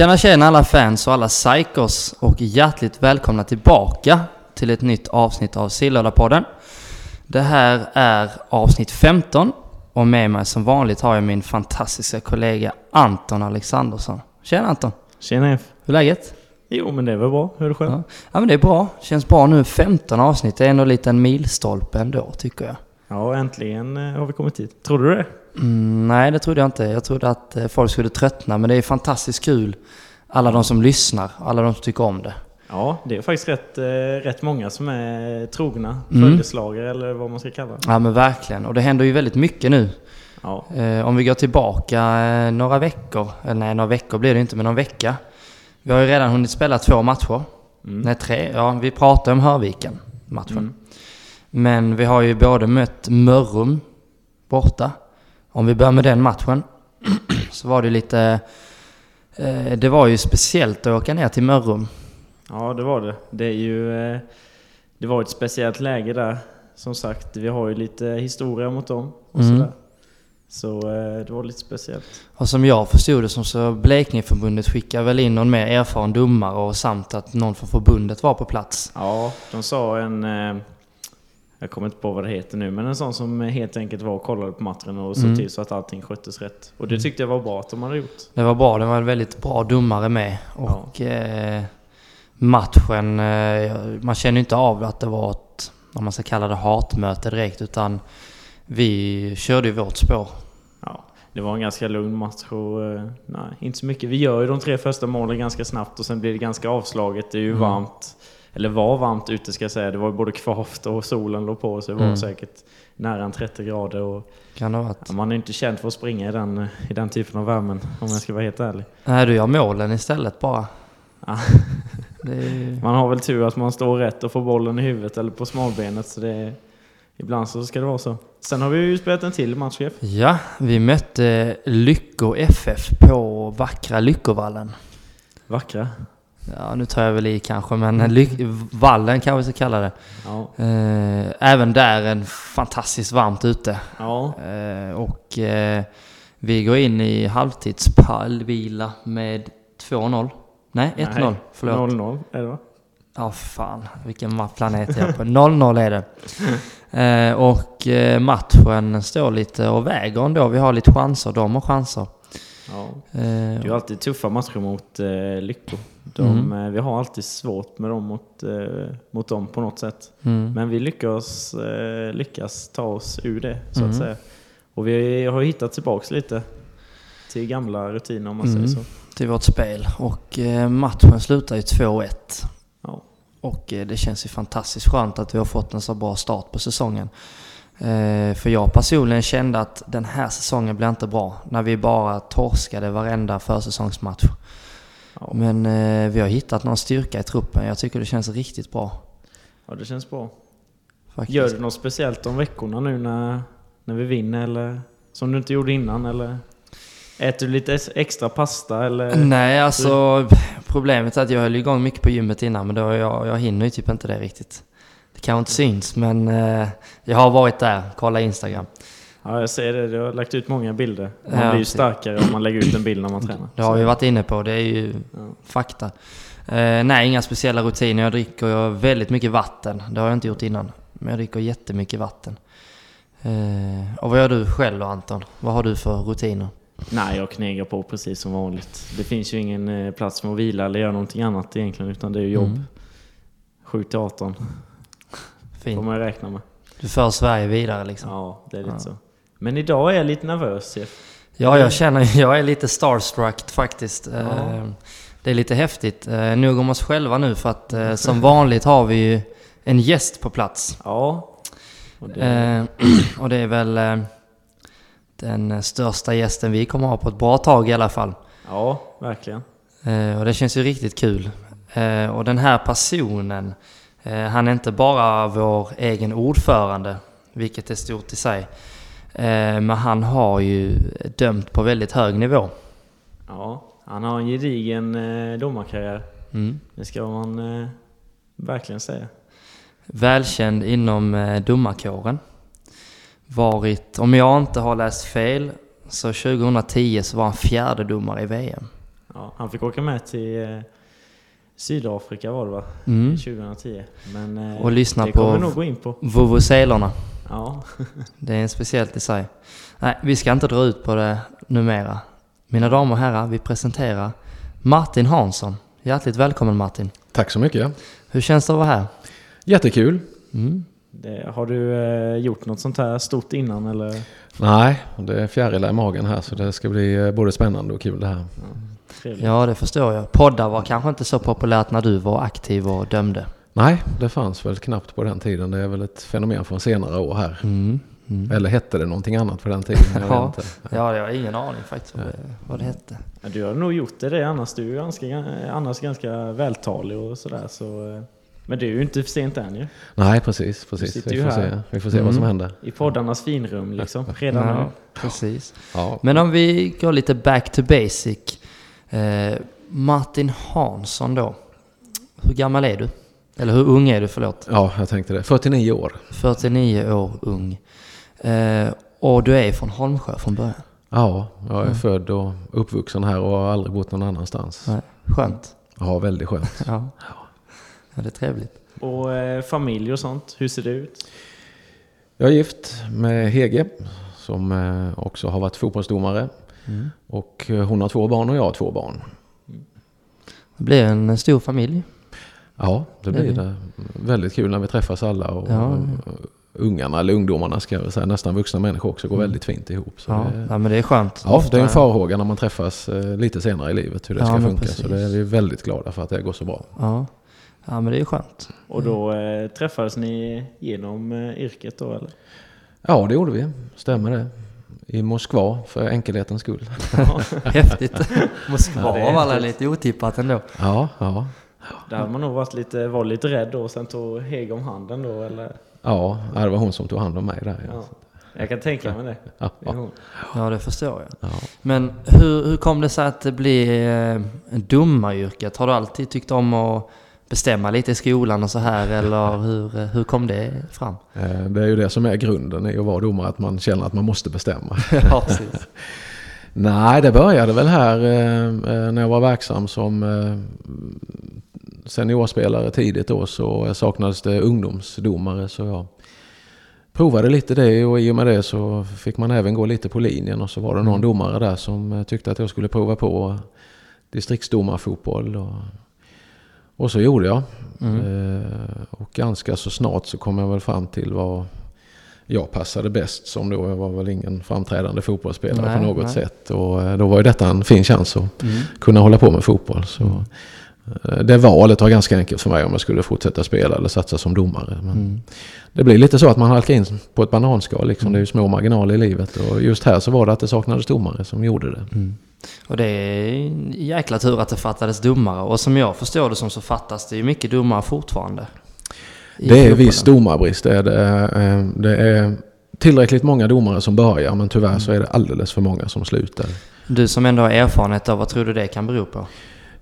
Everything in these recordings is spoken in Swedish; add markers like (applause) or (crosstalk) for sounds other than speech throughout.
Tjena tjena alla fans och alla psychos och hjärtligt välkomna tillbaka till ett nytt avsnitt av Sillhöjdapodden. Det här är avsnitt 15 och med mig som vanligt har jag min fantastiska kollega Anton Alexandersson. Tjena Anton! Tjena F. Hur är läget? Jo men det är väl bra. Hur är det själv? Ja. ja men det är bra. Känns bra nu. 15 avsnitt. Det är ändå en liten milstolpe ändå tycker jag. Ja, äntligen eh, har vi kommit hit. Trodde du det? Mm, nej, det trodde jag inte. Jag trodde att eh, folk skulle tröttna, men det är fantastiskt kul. Alla de som lyssnar, alla de som tycker om det. Ja, det är faktiskt rätt, eh, rätt många som är trogna Mm. följeslagare eller vad man ska kalla det. Ja men verkligen. Och det händer ju väldigt mycket nu. Ja, Eh, om vi går tillbaka eh, några veckor, eller nej några veckor blir det inte, men någon vecka. Vi har ju redan hunnit spela två matcher. Mm. Nej, tre. Ja, vi pratar om Hörviken matchen. Mm. Men vi har ju både mött Mörrum borta. Om vi börjar med den matchen (clears throat) så var det lite... Eh, det var ju speciellt att åka ner till Mörrum. ja det var det. Det är ju... eh, Det var ett speciellt läge där. Som sagt, vi har ju lite historia mot dem och Mm. sådär. Så eh, det var lite speciellt. Och som jag förstod det som så Blekingeförbundet skickade väl in någon mer erfaren domare och samt att någon från förbundet var på plats. Ja, de sa en... eh, Jag kommer inte på vad det heter nu, men en sån som helt enkelt var och kollade på matchen och såg Mm. till så att allting sköttes rätt. Och det tyckte jag var bra att de hade gjort. Det var bra, det var en väldigt bra domare med. Och eh, matchen, man känner inte av att det var ett, om man ska kalla det hatmöte direkt, utan vi körde ju vårt spår. Ja, det var en ganska lugn match och eh, nej, inte så mycket. Vi gör ju de tre första målen ganska snabbt och sen blir det ganska avslaget. Det är ju Mm. varmt, eller var varmt ute ska jag säga. Det var ju både kvavt och solen låg på så det var Mm. säkert nära en 30 grader. Och, Kan det ha varit? man är inte känd för att springa i den, i den typen av värmen om jag ska vara helt ärlig. Nej, du gör målen istället bara. Ja. Är, Man har väl tur att man står rätt och får bollen i huvudet eller på smalbenet. Så det är, ibland så ska det vara så. Sen har vi ju spelat en till match Jeff. ja, vi mötte Lycko FF på vackra Lyckovallen. Vackra. Ja, nu tar jag väl i kanske, men (laughs) Ly- vallen kan vi så kalla det. Ja. Eh, även där en fantastiskt varmt ute. ja. Eh, och eh, vi går in i halvtidspallvila med 2-0. Nej, 1-0. Nej, Förlåt. 0-0 är det va? Ja, fan. Vilken planet är jag på? 0-0 är det. Eh, och eh, matchen står lite och väger ändå. Vi har lite chanser, de har chanser. Ja. Eh, Det är ju alltid tuffa matcher mot eh, Lycko. De, Mm. eh, vi har alltid svårt med dem mot, eh, mot dem på något sätt. mm. Men vi lyckas, eh, lyckas ta oss ur det så Mm. att säga. Och vi har hittat tillbaks lite till gamla rutiner om man Mm. säger så. Till vårt spel. Och matchen slutar ju 2-1. Och eh, det känns ju fantastiskt skönt att vi har fått en så bra start på säsongen. Eh, För jag personligen kände att den här säsongen blir inte bra. När vi bara torskade varenda försäsongsmatch. Ja. Men eh, vi har hittat någon styrka i truppen. Jag tycker det känns riktigt bra. ja, det känns bra. Faktiskt. Gör du något speciellt om veckorna nu när, när vi vinner eller som du inte gjorde innan eller? Äter du lite extra pasta eller? Nej, alltså problemet är att jag höll igång mycket på gymmet innan men då jag, jag hinner ju typ inte det riktigt. Det kanske inte syns men eh, jag har varit där, kolla Instagram. Ja, jag ser det. Du har lagt ut många bilder. Man Ja, blir ju starkare om man lägger ut en bild när man tränar. Det har vi varit inne på, det är ju Ja. fakta. Eh, nej, inga speciella rutiner. Jag dricker väldigt mycket vatten. Det har jag inte gjort innan. Men jag dricker jättemycket vatten. Eh, och vad gör du själv då Anton? Vad har du för rutiner? Nej, jag knegar på precis som vanligt. Det finns ju ingen eh, plats för att vila eller göra någonting annat egentligen, utan det är ju jobb. Mm. 7 till 18 får Fint. man räkna med. Du för Sverige vidare liksom. Ja, det är lite Ja. så. Men idag är jag lite nervös. Jeff. Ja, jag känner, (laughs) jag är lite starstruck faktiskt. Eh, Ja. Det är lite häftigt. Eh, Nog om oss själva nu för att eh, som vanligt har vi ju en gäst på plats. Ja. Och det, Eh, (clears throat) och det är väl eh, den största gästen vi kommer ha på ett bra tag i alla fall. ja, verkligen. Eh, och det känns ju riktigt kul. Eh, och den här personen, eh, han är inte bara vår egen ordförande, vilket är stort i sig. Men han har ju dömt på väldigt hög nivå. Ja, Han har en gedigen domarkarriär. Mm. Det ska man verkligen säga. Välkänd inom domarkåren. Varit, om jag inte har läst fel, så 2010 så var han fjärde domare i VM. Ja, han fick åka med till eh, Sydafrika var det va? Mm. 2010. Men eh, Och lyssna det på- vi nog gå in på. Vuvuzelerna. Ja, (laughs) Det är en speciellt i sig. Nej, vi ska inte dra ut på det numera. Mina damer och herrar, vi presenterar Martin Hansson. Hjärtligt välkommen Martin. Tack så mycket. Hur känns det att vara här? Jättekul. Mm. Det, har du eh, gjort något sånt här stort innan eller? Nej, det är fjärilar i magen här så det ska bli eh, både spännande och kul det här. Trevligt. Ja, det förstår jag. Poddar var kanske inte så populärt när du var aktiv och dömde. Nej, det fanns väl knappt på den tiden. Det är väl ett fenomen från senare år här. Mm. Mm. Eller hette det någonting annat på den tiden? Jag Ja. vet inte. Ja, jag har ingen aning faktiskt vad det, vad det hette. Ja, du har nog gjort det, det annars. Du är ju ganska, annars ganska vältalig och sådär. Så, eh, men det är ju inte för sent än ju. Nej, precis. precis. Vi får, se, vi får se vad som Mm. händer. I poddarnas finrum liksom. Redan Ja, nu. precis. Ja. Men om vi går lite back to basic. Eh, Martin Hansson då. Hur gammal är du? Eller hur ung är du, förlåt? ja, jag tänkte det. 49 år. 49 år ung. Eh, och du är från Holmsjö från början. Ja, jag är Mm. född och uppvuxen här och har aldrig bott någon annanstans. Nej. Skönt. Ja, väldigt skönt. Ja. Ja, det är trevligt. Och eh, familj och sånt, hur ser det ut? Jag är gift med Hege som eh, också har varit fotbollsdomare. Mm. Och eh, hon har två barn och jag har två barn. Det blir en stor familj. Ja, det blir det. Väldigt kul när vi träffas alla och Ja. och ungarna, eller ungdomarna ska jag säga, nästan vuxna människor också, går Mm. väldigt fint ihop. Så Ja, det, ja, men det är skönt. ja, Ofta- det är en farhåga när man träffas eh, lite senare i livet hur det Ja, ska men funka. precis. Så det är vi väldigt glada för att det går så bra. Ja. Ja, men det är skönt. Och då eh, träffades ni genom eh, yrket då eller? Ja, det gjorde vi. Stämmer det. I Moskva för enkelhetens skull. Ja, (laughs) Häftigt. (laughs) Moskva Ja, var väl lite otippat ändå. Ja, ja. där hade man nog varit lite, var lite rädd då och sen tog Heg om handen då eller? Ja, det var hon som tog hand om mig där. Ja. Ja. Jag kan tänka mig det. Ja, Det. Ja, det förstår jag. ja. Men hur, hur kom det sig att det blev eh, domaryrket? Har du alltid tyckt om att bestämma lite i skolan och så här (laughs) eller hur, hur kom det fram? Eh, Det är ju det som är grunden i att vara domare, att man känner att man måste bestämma. (laughs) ja, precis. (laughs) Nej, det började väl här eh, eh, när jag var verksam som seniorspelare tidigt då så saknades det ungdomsdomare så jag provade lite det och i och med det så fick man även gå lite på linjen och så var det någon Mm. domare där som tyckte att jag skulle prova på distriktsdomarfotboll och, och så gjorde jag. Mm. Eh, och ganska så snart så kom jag väl fram till vad jag passade bäst som då. Jag var väl ingen framträdande fotbollsspelare Nej, på något nej. sätt. Och eh, då var ju detta en fin chans att Mm. kunna hålla på med fotboll. Så eh, det valet var ganska enkelt för mig om jag skulle fortsätta spela eller satsa som domare. Men Mm. det blir lite så att man halkar in på ett bananskal. Liksom. Mm. Det är ju små marginaler i livet. Och just här så var det att det saknades domare som gjorde det. Och det är en jäkla tur att det fattades domare. Och som jag förstår det som så fattas det ju mycket domare fortfarande. Det är viss domarbrist. Det är, det. Eh, det är tillräckligt många domare som börjar men tyvärr så är det alldeles för många som slutar. Du som ändå har erfarenhet av vad tror du det kan bero på?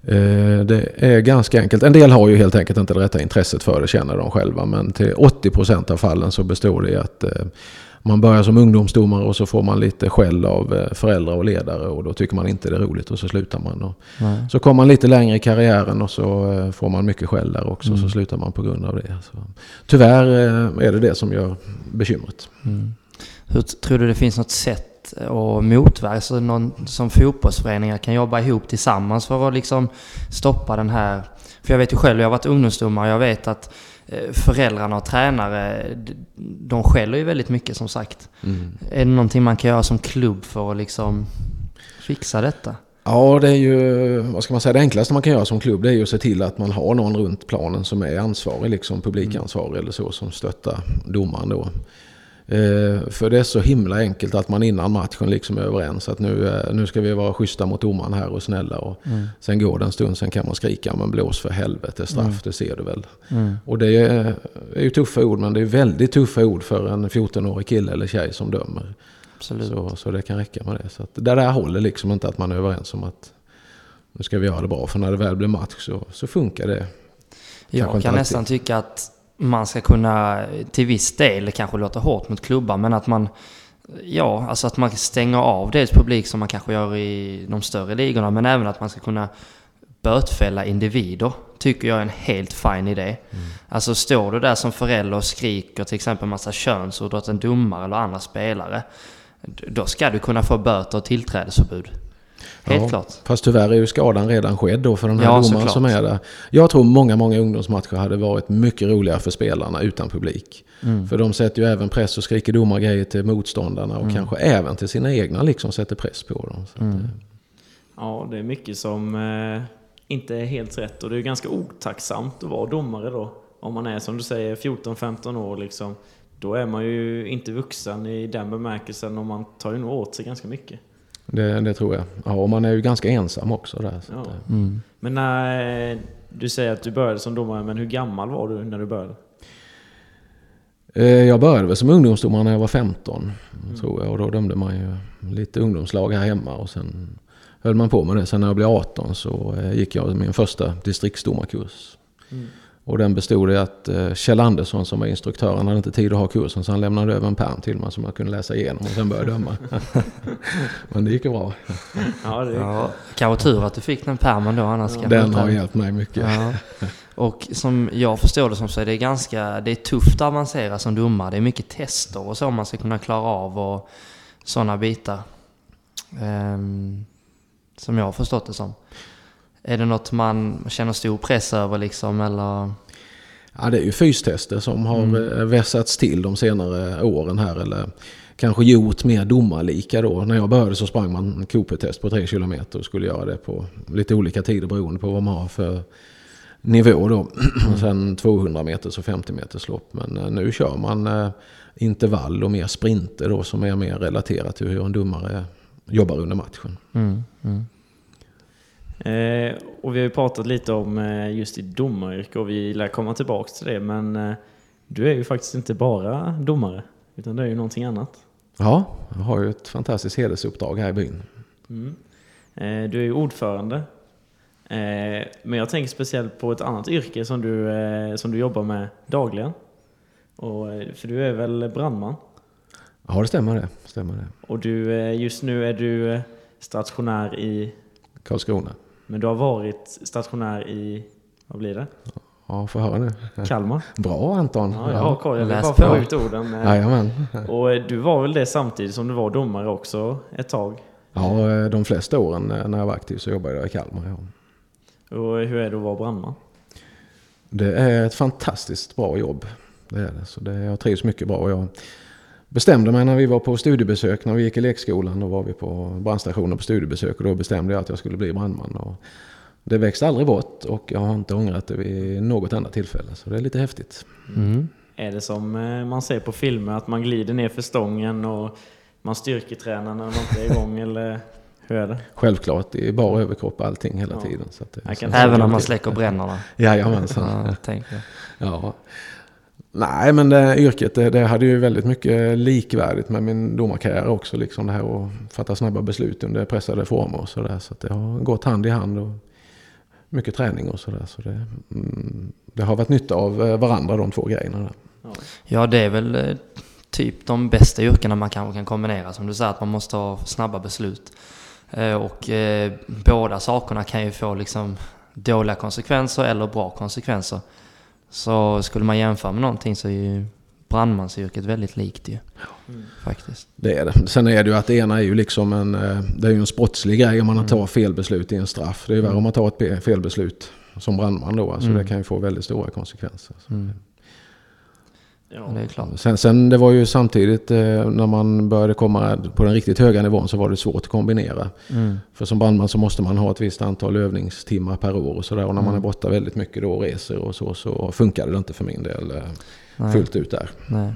Eh, Det är ganska enkelt. En del har ju helt enkelt inte det rätta intresset för det, känner de själva. Men till 80% av fallen så består det i att eh, man börjar som ungdomsdomare och så får man lite skäll av eh, föräldrar och ledare och då tycker man inte det är roligt och så slutar man. Och Nej. så kommer man lite längre i karriären och så eh, får man mycket skäll där också Mm. så slutar man på grund av det. Så, tyvärr eh, är det det som gör bekymret. Mm. Hur tror du det finns något sätt att motverka, så någon, som fotbollsföreningar kan jobba ihop tillsammans för att liksom stoppa den här... För jag vet ju själv, jag har varit ungdomsdomare, jag vet att föräldrarna och tränare, de skäller ju väldigt mycket som sagt. Är det någonting man kan göra som klubb för att liksom fixa detta? Ja, det är ju, vad ska man säga, det enklaste man kan göra som klubb det är ju att se till att man har någon runt planen som är ansvarig, liksom publikansvarig eller så, som stöttar domaren då. Eh, för det är så himla enkelt att man innan matchen liksom är överens att nu, eh, nu ska vi vara schyssta mot domaren här och snälla. Och Sen går det en stund, sen kan man skrika men blås för helvete, straff, Mm. det ser du väl. Mm. Och det är, är ju tuffa ord, men det är väldigt tuffa ord för en 14-årig kille eller tjej som dömer. Absolut. Så, så det kan räcka med det. Så att det där håller liksom inte att man är överens om att nu ska vi göra det bra. För när det väl blir match så, så funkar det. Jag Kanske kan nästan tycka att man ska kunna till viss del, kanske låta hårt mot klubbar, men att man Ja, alltså att man stänger av dels publik som man kanske gör i de större ligorna, men även att man ska kunna bötfälla individer. Tycker jag är en helt fin idé. Mm. Alltså står du där som förälder och skriker till exempel massa könsord åt en domare eller andra spelare. Då ska du kunna få böter och tillträdesförbud. Helt ja, klart. Fast tyvärr är ju skadan redan skedd då för den här ja, domaren som är där. Jag tror många, många ungdomsmatcher hade varit mycket roligare för spelarna utan publik. Mm. För de sätter ju även press och skriker domargrejer till motståndarna och mm. kanske även till sina egna liksom sätter press på dem. Mm. Det... Ja, det är mycket som eh, inte är helt rätt och det är ganska otacksamt att vara domare då. Om man är som du säger 14-15 år liksom. Då är man ju inte vuxen i den bemärkelsen och man tar ju nog åt sig ganska mycket. Det, det, tror jag. Ja, och man är ju ganska ensam också där. Ja. Det... Mm. Men när du säger att du började som domare, men hur gammal var du när du började? Eh, jag började väl som ungdomsdomare när jag var 15, mm. tror jag. Och då dömde man ju lite ungdomslag här hemma. Och sen höll man på med det. Sen när jag blev 18 så eh, gick jag min första distriktsdomarkurs. Mm. Och den bestod i att eh, Kjell Andersson som var instruktör, han hade inte tid att ha kursen så han lämnade över en pärm till mig som jag kunde läsa igenom och sen börja döma. (laughs) Men det gick ju bra. Ja, det ja, kanske tur att du fick den pärmen då annars ja. Den har hjälpt mig mycket. Ja. Och som jag förstår det som så är det ganska, det är tufft att avancera som domare. Det är mycket tester och så man ska kunna klara av och sådana bitar. Um, som jag har förstått det som. Är det något man känner stor press över liksom eller? Ja, det är ju fystester som har mm. Eh, vässats till de senare åren här. Eller kanske gjort mer domarlika då. När jag började så sprang man Cooper-test på 3 km och skulle göra det på lite olika tider beroende på vad man har för nivå då. (clears throat) Och sen 200 meters och 50 meters lopp. Men eh, nu kör man eh, intervall och mer sprinter då som är mer relaterat till hur en domare jobbar under matchen. Mm. Mm. Eh, och vi har ju pratat lite om eh, just ditt domaryrke och vi lär komma tillbaka till det. Men eh, du är ju faktiskt inte bara domare, utan du är ju någonting annat. Ja, jag har ju ett fantastiskt hedersuppdrag här i byn. Mm. Eh, du är ju ordförande. Eh, men jag tänker speciellt på ett annat yrke som du, eh, som du jobbar med dagligen. Och, för du är väl brandman? Ja, det stämmer det. Stämmer det. Och du, just nu är du stationär i? Karlskrona. Men du har varit stationär i, vad blir det? Ja, få höra nu. Kalmar. Bra Anton. Ja, jag har koll. Jag vill bara få ut orden. Jajamän. Och du var väl det samtidigt som du var domare också ett tag? Ja, de flesta åren när jag var aktiv så jobbade jag i Kalmar. Ja. Och hur är det att vara brandman? Det är ett fantastiskt bra jobb. Det är det. Så det, jag trivs mycket bra. Jag bestämde mig när vi var på studiebesök, när vi gick i lekskolan. Då var vi på brandstationen på studiebesök och då bestämde jag att jag skulle bli brandman. Och det växte aldrig bort och jag har inte ångrat det vid något enda tillfälle. Så det är lite häftigt. Mm. Är det som eh, man ser på filmer, att man glider ner för stången och man styrketränar när man inte är igång? (laughs) eller hur är det? Självklart, det är bara överkropp allting hela ja. tiden. Så det, Även när man släcker brännorna? Jajamensan. Ja, ja. Nej, men det, yrket det, det, hade ju väldigt mycket likvärdigt med min domarkarriär också. Liksom det här att fatta snabba beslut under pressade former och sådär. Så, så det har gått hand i hand. Och mycket träning och sådär. Så det, mm, det har varit nytta av eh, varandra de två grejerna. Där. Ja, det är väl eh, typ de bästa yrkena man kanske kan kombinera. Som du säger, att man måste ha snabba beslut. Eh, och eh, båda sakerna kan ju få liksom dåliga konsekvenser eller bra konsekvenser. Så skulle man jämföra med någonting så är ju brandmansyrket väldigt likt ju. Mm. Faktiskt. Det är det. Sen är det ju att det ena är ju liksom en, eh, det är ju en sportslig grej om man mm. tar felbeslut i en straff. Det är ju värre om man tar ett felbeslut som brandman då. Alltså mm. det kan ju få väldigt stora konsekvenser. Mm. Ja, det är klart. Sen, sen det var ju samtidigt eh, när man började komma på den riktigt höga nivån så var det svårt att kombinera. Mm. För som brandman så måste man ha ett visst antal övningstimmar per år och sådär. Och när mm. man är borta väldigt mycket då och reser och så, så funkade det inte för min del eh, Nej. fullt ut där. Nej.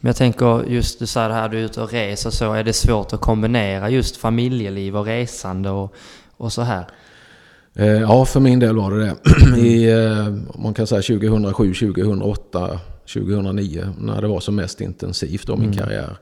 Men jag tänker just du säger det här, du är ute och reser så. Är det svårt att kombinera just familjeliv och resande och, och så här? Eh, ja, för min del var det det. (clears throat) I, man kan säga 2007, 2008 2009 när det var som mest intensivt då min mm. karriär.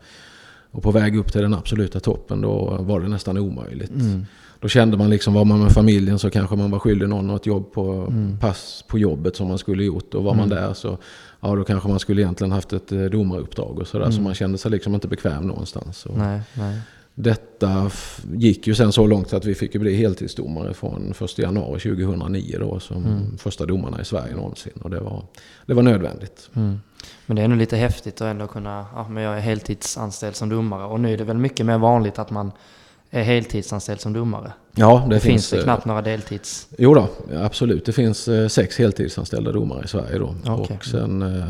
Och på väg upp till den absoluta toppen då var det nästan omöjligt. Mm. då kände man liksom, var man med familjen så kanske man var skyldig någon något jobb på, Mm. pass på jobbet som man skulle gjort. Och var man Mm. där så ja, då kanske man skulle egentligen haft ett eh, domaruppdrag och sådär. Så Mm. man kände sig liksom inte bekväm någonstans. Och Nej, nej. Detta gick ju sen så långt att vi fick bli heltidsdomare från 1 januari 2009 då som Mm. första domarna i Sverige någonsin. Och det var, det var nödvändigt. Mm. Men det är ändå lite häftigt att ändå kunna, ja men jag är heltidsanställd som domare och nu är det väl mycket mer vanligt att man är heltidsanställd som domare. Ja, det, Det finns finns... det eh, knappt några deltids... Jo då, absolut. Det finns eh, sex heltidsanställda domare i Sverige då. Okej. Och sen eh,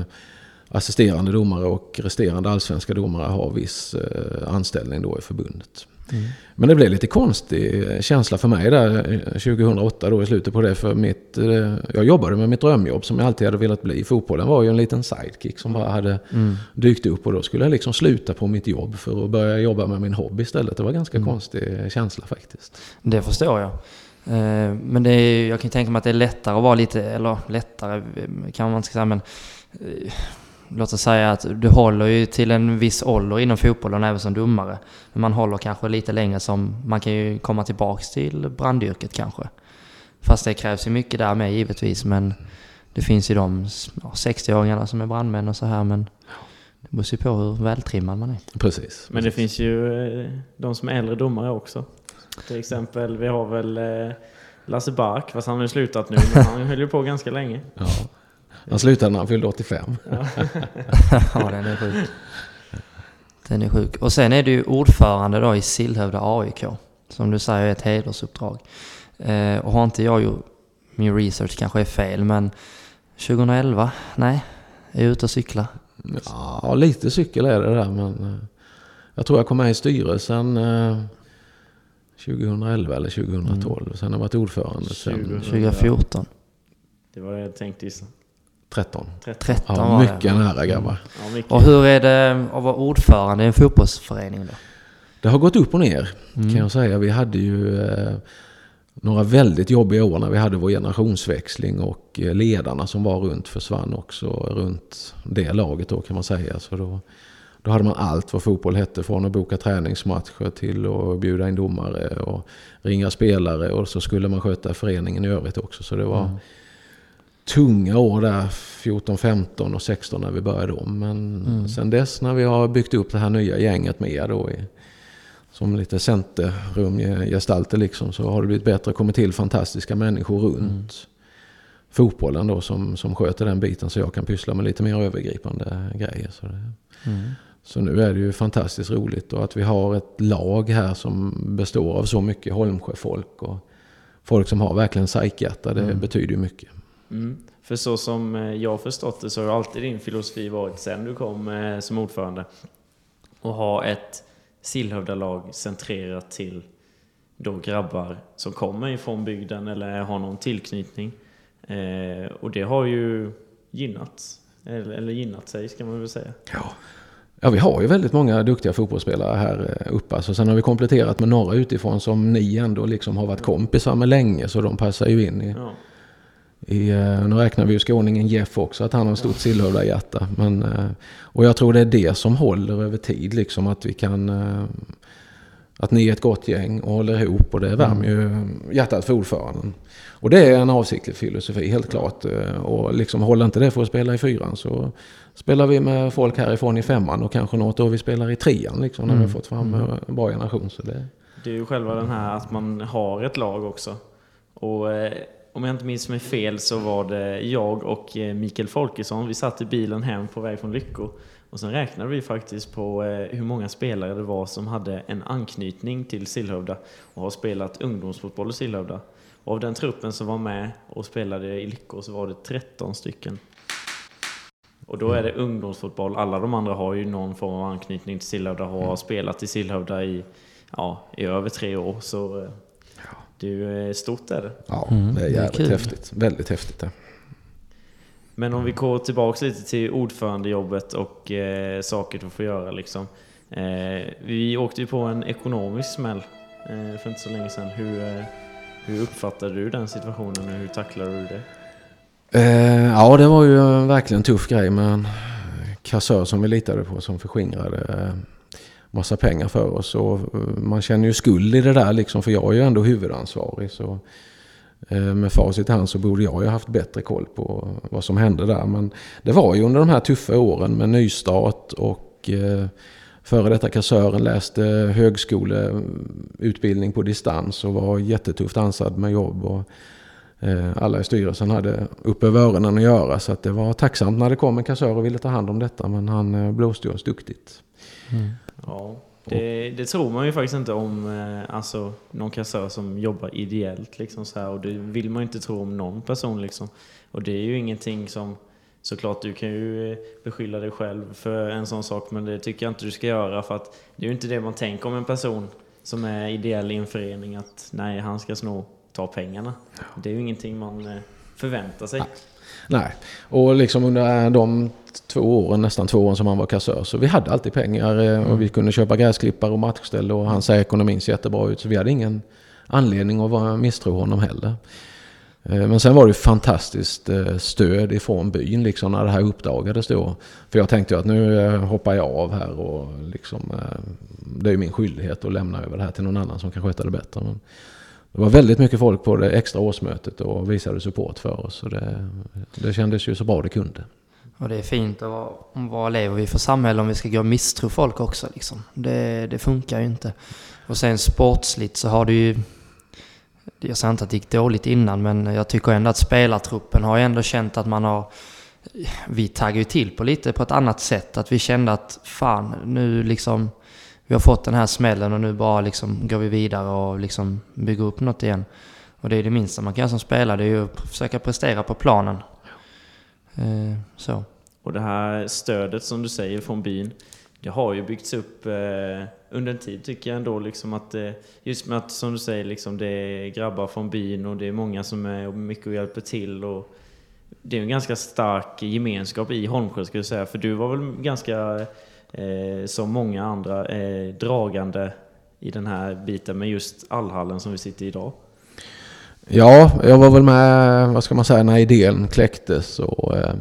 assisterande domare och resterande allsvenska domare har viss eh, anställning då i förbundet. Mm. Men det blev lite konstig eh, känsla för mig där eh, 2008 då i slutet på det. För mitt, eh, jag jobbade med mitt drömjobb som jag alltid hade velat bli. Fotbollen var ju en liten sidekick som bara hade Mm. dykt upp och då skulle jag liksom sluta på mitt jobb för att börja jobba med min hobby istället. Det var en ganska Mm. konstig känsla faktiskt. Det förstår jag. Eh, Men det är, jag kan tänka mig att det är lättare att vara lite, eller lättare eh, kan man inte säga men eh, Låt oss säga att du håller ju till en viss ålder inom fotbollen även som domare. Men man håller kanske lite längre som, man kan ju komma tillbaks till brandyrket kanske. Fast det krävs ju mycket där med givetvis men det finns ju de ja, 60-åringarna som är brandmän och så här men det beror ju på hur vältrimmad man är. Precis. Men det finns ju eh, de som är äldre domare också. Till exempel, vi har väl eh, Lasse Bark, fast han har ju slutat nu, men han höll ju på ganska länge. Ja. Han slutade när han fyllde 85. (laughs) ja, den är sjuk. Den är sjuk. Och sen är du ordförande då i Sillhövda AIK. Som du säger är ett hedersuppdrag. Eh, och har inte jag gjort min research kanske är fel, men 2011? Nej, är jag ute och cykla? Ja, lite cykel är det där men eh, jag tror jag kom med i styrelsen eh, 2011 eller 2012. Sen har jag varit ordförande sen 20. 2014? Det var det jag tänkte gissa. 13. 13. 13 Ja, var mycket det. nära grabbar. Ja, mycket. Och hur är det att vara ordförande i en fotbollsförening då? Det har gått upp och ner Mm. kan jag säga. Vi hade ju eh, några väldigt jobbiga år när vi hade vår generationsväxling och eh, ledarna som var runt försvann också runt det laget då kan man säga. Så då, då hade man allt vad fotboll hette från att boka träningsmatcher till att bjuda in domare och ringa spelare och så skulle man sköta föreningen i övrigt också. Så det var Mm. Tunga år där 14, 15 och 16 när vi började om. Men Mm. sen dess när vi har byggt upp det här nya gänget med er då i, som lite centerrumgestalter liksom så har det blivit bättre. kommit till fantastiska människor runt Mm. fotbollen då som, som sköter den biten så jag kan pyssla med lite mer övergripande grejer. Så, det, Mm. så nu är det ju fantastiskt roligt och att vi har ett lag här som består av så mycket Holmsjöfolk och folk som har verkligen psykhjärta. Det Mm. betyder ju mycket. Mm. För så som eh, jag förstått det så har alltid din filosofi varit sen du kom eh, som ordförande att ha ett Sillhövdalag centrerat till då grabbar som kommer ifrån bygden eller har någon tillknytning. Eh, och det har ju gynnat, eller, eller gynnat sig ska man väl säga. Ja. ja, vi har ju väldigt många duktiga fotbollsspelare här eh, uppe. Alltså, sen har vi kompletterat med några utifrån som ni ändå liksom har varit kompisar med länge. Så de passar ju in i, Ja. I eh, nu räknar vi ju skåningen Jeff också, att han har ett stort Sillhövda-hjärta. Men, eh, och jag tror det är det som håller över tid, liksom att vi kan... eh, Att ni är ett gott gäng och håller ihop och det värmer ju hjärtat för ordföranden. Och det är en avsiktlig filosofi, helt klart. Och liksom håller inte det för att spela i fyran så spelar vi med folk härifrån i femman och kanske något år vi spelar i trean liksom, när vi har fått fram eh, en bra generation. Så det, Det är ju själva den här att man har ett lag också. Och eh, om jag inte minns mig fel så var det jag och eh, Mikael Folkesson, vi satt i bilen hem på väg från Lycko. Och sen räknade vi faktiskt på eh, hur många spelare det var som hade en anknytning till Sillhövda och har spelat ungdomsfotboll i Sillhövda. Och av den truppen som var med och spelade i Lycko så var det 13 stycken. Och då är det ungdomsfotboll. Alla de andra har ju någon form av anknytning till Sillhövda och har spelat i Sillhövda i, ja, i över tre år. Så eh, ju eh, stort är det. ja, Mm, det är det är jävligt häftigt. Väldigt häftigt det. Men om vi går tillbaka lite till ordförandejobbet och eh, saker du får göra liksom. Eh, vi åkte ju på en ekonomisk smäll eh, för inte så länge sedan. Hur, eh, hur uppfattade du den situationen och hur tacklade du det? Eh, ja, det var ju en verkligen tuff grej med en kassör som vi litade på som förskingrade eh, massa pengar för oss. Och eh, man känner ju skuld i det där liksom, för jag är ju ändå huvudansvarig. Så eh, med facit i hand så borde jag ju haft bättre koll på vad som hände där. Men det var ju under de här tuffa åren med nystart och eh, före detta kassören läste högskoleutbildning på distans och var jättetufft ansad med jobb. Och, alla i styrelsen hade upp över öronen att göra. Så att det var tacksamt när det kom en kassör och ville ta hand om detta. Men han blåste blåste oss duktigt. Mm. Ja, det, det, tror man ju faktiskt inte om eh, alltså, någon kassör som jobbar ideellt. Liksom så här, och det vill man ju inte tro om någon person. Liksom. Och det är ju ingenting som Såklart, du kan ju eh, beskylla dig själv för en sån sak, men det tycker jag inte du ska göra för att det är ju inte det man tänker om en person som är ideell i en förening att nej, han ska sno, ta pengarna. Det är ju ingenting man eh, förväntar sig. Nej, och liksom under de två åren, nästan två åren som han var kassör, så vi hade alltid pengar eh, och vi kunde köpa gräsklippare och matchställ och han säger ekonomin ser jättebra ut. Så vi hade ingen anledning att misstro honom heller. Eh, men sen var det fantastiskt eh, stöd ifrån byn liksom när det här uppdagades då. För jag tänkte att nu hoppar jag av här och liksom, det är ju min skyldighet att lämna över det här till någon annan som kan sköta det bättre. Men det var väldigt mycket folk på det extra årsmötet och visade support för oss. Och det, det kändes ju så bra det kunde. Och det är fint att vara, vad lever vi för samhälle om vi ska gå och misstro folk också liksom. Det, det funkar ju inte. Och sen sportsligt så har du ju jag säger inte att det gick dåligt innan, men jag tycker ändå att spelartruppen har ändå känt att man har... Vi taggar ju till på lite på ett annat sätt. Att vi kände att fan, nu liksom... Vi har fått den här smällen och nu bara liksom går vi vidare och liksom bygger upp något igen. Och det är det minsta man kan göra som spelare, det är ju att försöka prestera på planen. Eh, så. Och det här stödet som du säger från byn, det har ju byggts upp eh, under en tid tycker jag ändå liksom att eh, just med att som du säger liksom det är grabbar från byn och det är många som är mycket och hjälper till och det är en ganska stark gemenskap i Holmsjö skulle jag säga för du var väl ganska eh, som många andra eh, dragande i den här biten med just allhallen som vi sitter i idag. Ja, jag var väl med, vad ska man säga, när idén kläcktes och eh,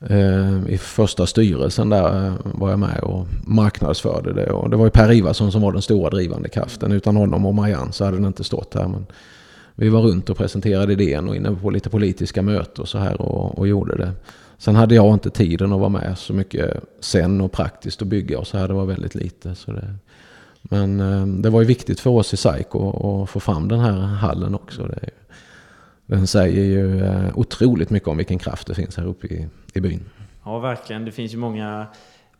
Eh, I första styrelsen där eh, var jag med och marknadsförde det. Och det var ju Per Ivarsson som var den stora drivande kraften. Utan honom och Marianne så hade den inte stått här. Men vi var runt och presenterade idén och inne på lite politiska möten och så här och, och gjorde det. Sen hade jag inte tiden att vara med så mycket sen och praktiskt att bygga och så här. Det var väldigt lite. Så det, men eh, det var ju viktigt för oss i SAIK att få fram den här hallen också. Det, den säger ju otroligt mycket om vilken kraft det finns här uppe i, i byn. Ja, verkligen. Det finns ju många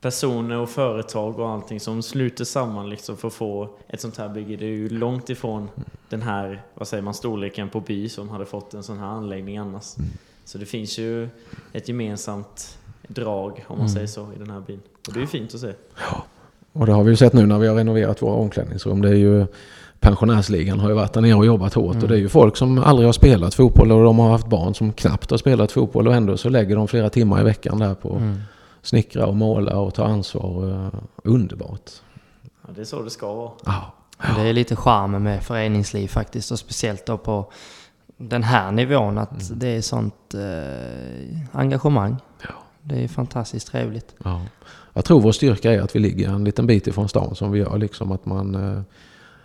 personer och företag och allting som sluter samman liksom för att få ett sånt här bygge. Det är ju långt ifrån den här, vad säger man, storleken på by som hade fått en sån här anläggning annars. Mm. Så det finns ju ett gemensamt drag, om man mm. säger så, i den här byn. Och det är ju fint att se. Ja, och det har vi ju sett nu när vi har renoverat våra omklädningsrum. Det är ju pensionärsligan har ju varit där nere och jobbat hårt. Mm. Och det är ju folk som aldrig har spelat fotboll och de har haft barn som knappt har spelat fotboll. Och ändå så lägger de flera timmar i veckan där på mm. snickra och måla och ta ansvar. Underbart. Ja, det är så det ska vara. Ja. ja. Det är lite charmen med föreningsliv faktiskt. Och speciellt då på den här nivån. Att mm. det är sånt eh, engagemang. Ja. Det är fantastiskt trevligt. Ja. Jag tror vår styrka är att vi ligger en liten bit ifrån stan som vi gör. Liksom att man... Eh,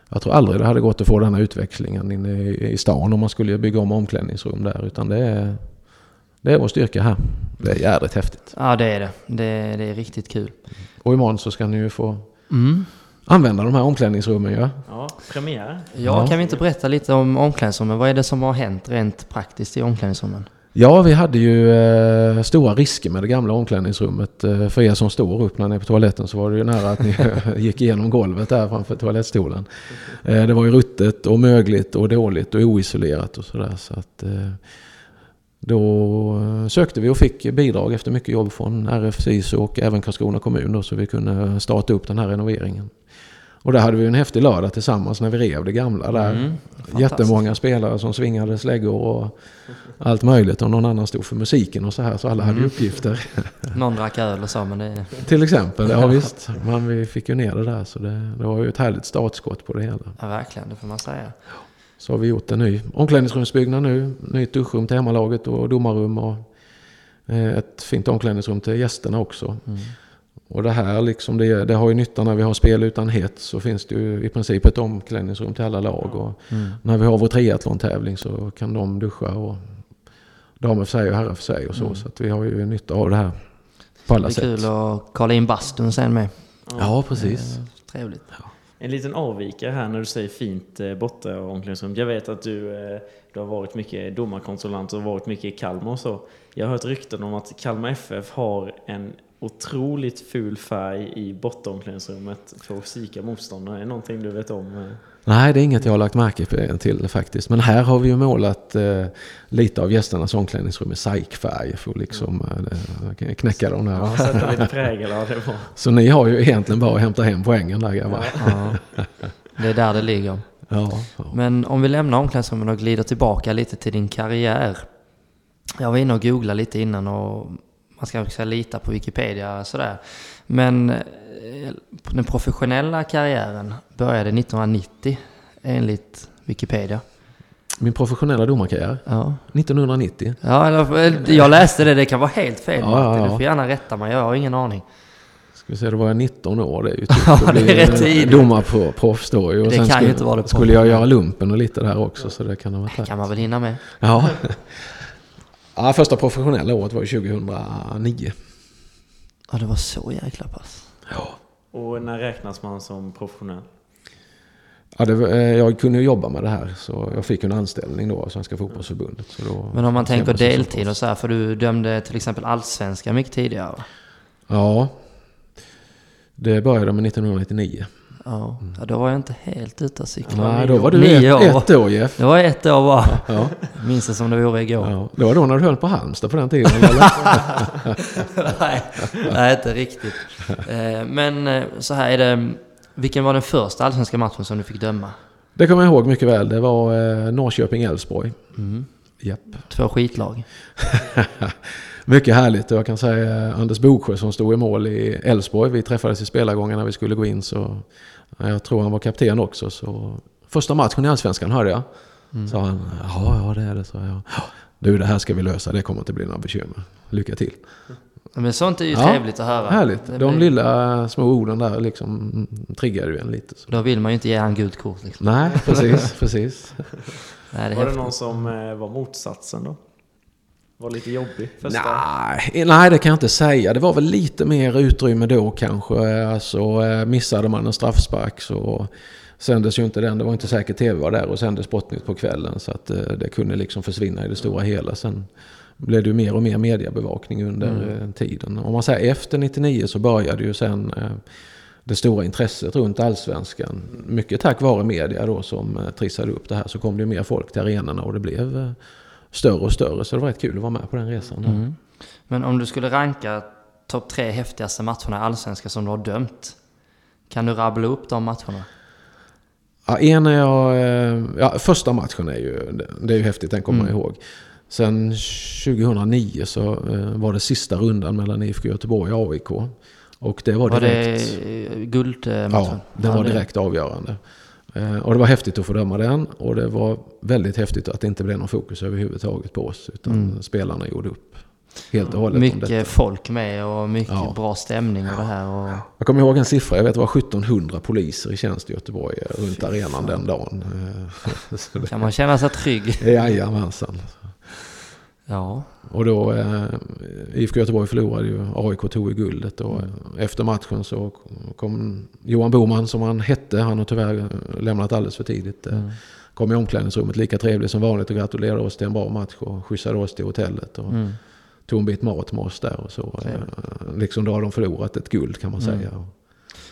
jag tror aldrig det hade gått att få den här utvecklingen inne i stan om man skulle bygga om omklädningsrum där. Utan det är, det är vår styrka här. Det är jädrigt häftigt. Ja, det är det. Det, det är riktigt kul. Och imorgon så ska ni ju få mm. använda de här omklädningsrummen ja. Ja, premiär. Ja, ja, kan vi inte berätta lite om omklädningsrummen? Vad är det som har hänt rent praktiskt i omklädningsrummen? Ja, vi hade ju eh, stora risker med det gamla omklädningsrummet. Eh, för er som står upp när ni är på toaletten så var det ju nära att ni (laughs) gick igenom golvet där framför toalettstolen. Eh, det var ju ruttet och mögligt och dåligt och oisolerat och sådär. Så att, eh, då eh, sökte vi och fick bidrag efter mycket jobb från RF SISU och även Karlskrona kommun då, så vi kunde starta upp den här renoveringen. Och där hade vi en häftig lördag tillsammans när vi rev det gamla där. Mm, Jättemånga spelare som svingade släggor och allt möjligt. Och någon annan stod för musiken och så här. Så alla mm. hade uppgifter. Någon drack öl och så men det... Till exempel, ja (laughs) visst. Men vi fick ju ner det där. Så det, det var ju ett härligt startskott på det hela. Ja verkligen, det får man säga. Så har vi gjort en ny omklädningsrumsbyggnad nu. Nytt duschrum till hemmalaget och domarrum. Och eh, ett fint omklädningsrum till gästerna också. Mm. Och det här liksom, det, det har ju nytta när vi har spel utan hets så finns det ju i princip ett omklädningsrum till alla lag. Och Mm. när vi har vår triathlon-tävling så kan de duscha och damer för sig och herrar för sig och så. Mm. Så att vi har ju nytta av det här på alla Det är sätt. kul att kolla in bastun sen med. Ja, precis. Eh, Trevligt. En liten avvikare här när du säger fint eh, borta omklädningsrum. Jag vet att du, eh, du har varit mycket domarkonsulent och varit mycket i Kalmar och så. Jag har hört rykten om att Kalmar FF har en otroligt ful färg i bortaomklädningsrummet för att sika motståndare. Är det någonting du vet om? eh? Nej, det är inget jag har lagt märke till faktiskt. Men här har vi ju målat eh, lite av gästernas omklädningsrum i SAIK-färg för att liksom eh, knäcka dem där. Ja, sätta lite prägel, ja det var. Så ni har ju egentligen bara att hämta hem poängen där grabbar. Ja. Det är där det ligger. Ja, ja. Men om vi lämnar omklädningsrummet och glider tillbaka lite till din karriär. Jag var inne och googlade lite innan och man ska också lita på Wikipedia sådär. Men eh, den professionella karriären började 1990 enligt Wikipedia. Min professionella domarkarriär, Ja, 1990. ja eller, jag läste det, det kan vara helt fel Ja, ja, ja. Du får gärna rätta mig, jag har ingen aning. Ska vi säga, då var jag 19 år. Det är ju typ (laughs) Ja, att det är bli, rätt eh, på proffs då. Och Det sen kan ju skulle, inte vara det Skulle jag göra lumpen och lite där också så det kan ha varit Det kan man väl hinna med. Ja. (laughs) ja, första professionella året var ju 2009. Ja, det var så jäkla pass. Ja. Och när räknas man som professionell? Ja, det, eh, jag kunde ju jobba med det här så jag fick en anställning då av Svenska Fotbollförbundet. Så då Men om man tänker deltid och så här, för du dömde till exempel allsvenska mycket tidigare? Ja, det började med 1999. Ja, ja då var jag inte helt ute och cyklade. Nej, då var du ett, år. ett år Jeff. Det var ett år bara. Ja, Minns det som det vore igår. ja. Det var då när du höll på Halmstad på den tiden (laughs) nej, nej, inte riktigt. Eh, Men eh, så här är det. Vilken var den första allsvenska matchen som du fick döma? Det kommer jag ihåg mycket väl. Det var eh, Norrköping-Elfsborg. Mm. Japp. Två skitlag. (laughs) Mycket härligt. Och Jag kan säga eh, Anders Boksjö som stod i mål i Elfsborg. Vi träffades i spelargången när vi skulle gå in. Så ja, jag tror han var kapten också. Så första matchen i Allsvenskan hörde jag. Mm. Sa han. Ja, ja det är det, sa jag. "Ja, Du, det här ska vi lösa. Det kommer inte bli några bekymmer. Lycka till. Men sånt är ju Ja, trevligt att höra. Härligt. Det De blir- lilla små orden där liksom triggar ju en lite. Så. Då vill man ju inte ge han gult kort liksom. Nej, precis, precis. (laughs) Nej, det Var det häftigt. någon som eh, var motsatsen då? Var lite jobbig första? Nej, nej, det kan jag inte säga. Det var väl lite mer utrymme då kanske. Alltså, eh, missade man en straffspark så sändes ju inte den. Det var inte säkert tv var där och sändes Sportnytt på kvällen. Så att eh, det kunde liksom försvinna i det stora hela. Sen blev det ju mer och mer mediebevakning under Mm. eh, tiden. Om man säger efter 99 så började ju sen det stora intresset runt allsvenskan. Mycket tack vare media då som trissade upp det här så kom det ju mer folk till arenorna och det blev större och större. Så det var rätt kul att vara med på den resan. Mm. Men om du skulle ranka topp tre häftigaste matcherna i Allsvenskan som du har dömt. Kan du rabbla upp de matcherna? Ja, en är jag, eh, ja, första matchen är ju, det är ju häftigt, den kommer Mm. man ihåg. Sen 2009 så eh, var det sista rundan mellan IFK Göteborg och AIK. Och det var Var direkt... det guldmatchen? Ja, den var direkt avgörande. Eh, Och det var häftigt att få döma den och det var väldigt häftigt att det inte blev någon fokus överhuvudtaget på oss. Utan Mm. spelarna gjorde upp helt och hållet. Mycket folk med och mycket Ja. bra stämning och det här. Och... Jag kommer ihåg en siffra, jag vet det var 1700 poliser i tjänst i Göteborg eh, runt arenan den dagen. (laughs) Kan man känna sig trygg? (laughs) Jajamensan. Ja. Och då, eh, IFK Göteborg förlorade ju, AIK tog ju guldet. Och efter matchen så kom Johan Boman som han hette, han har tyvärr eh, lämnat alldeles för tidigt. eh, Mm. Kom i omklädningsrummet lika trevlig som vanligt och gratulerade oss till en bra match och skjutsade oss till hotellet. Och Mm. tog en bit mat med oss där och så. Eh, liksom då har de förlorat ett guld kan man Mm. säga.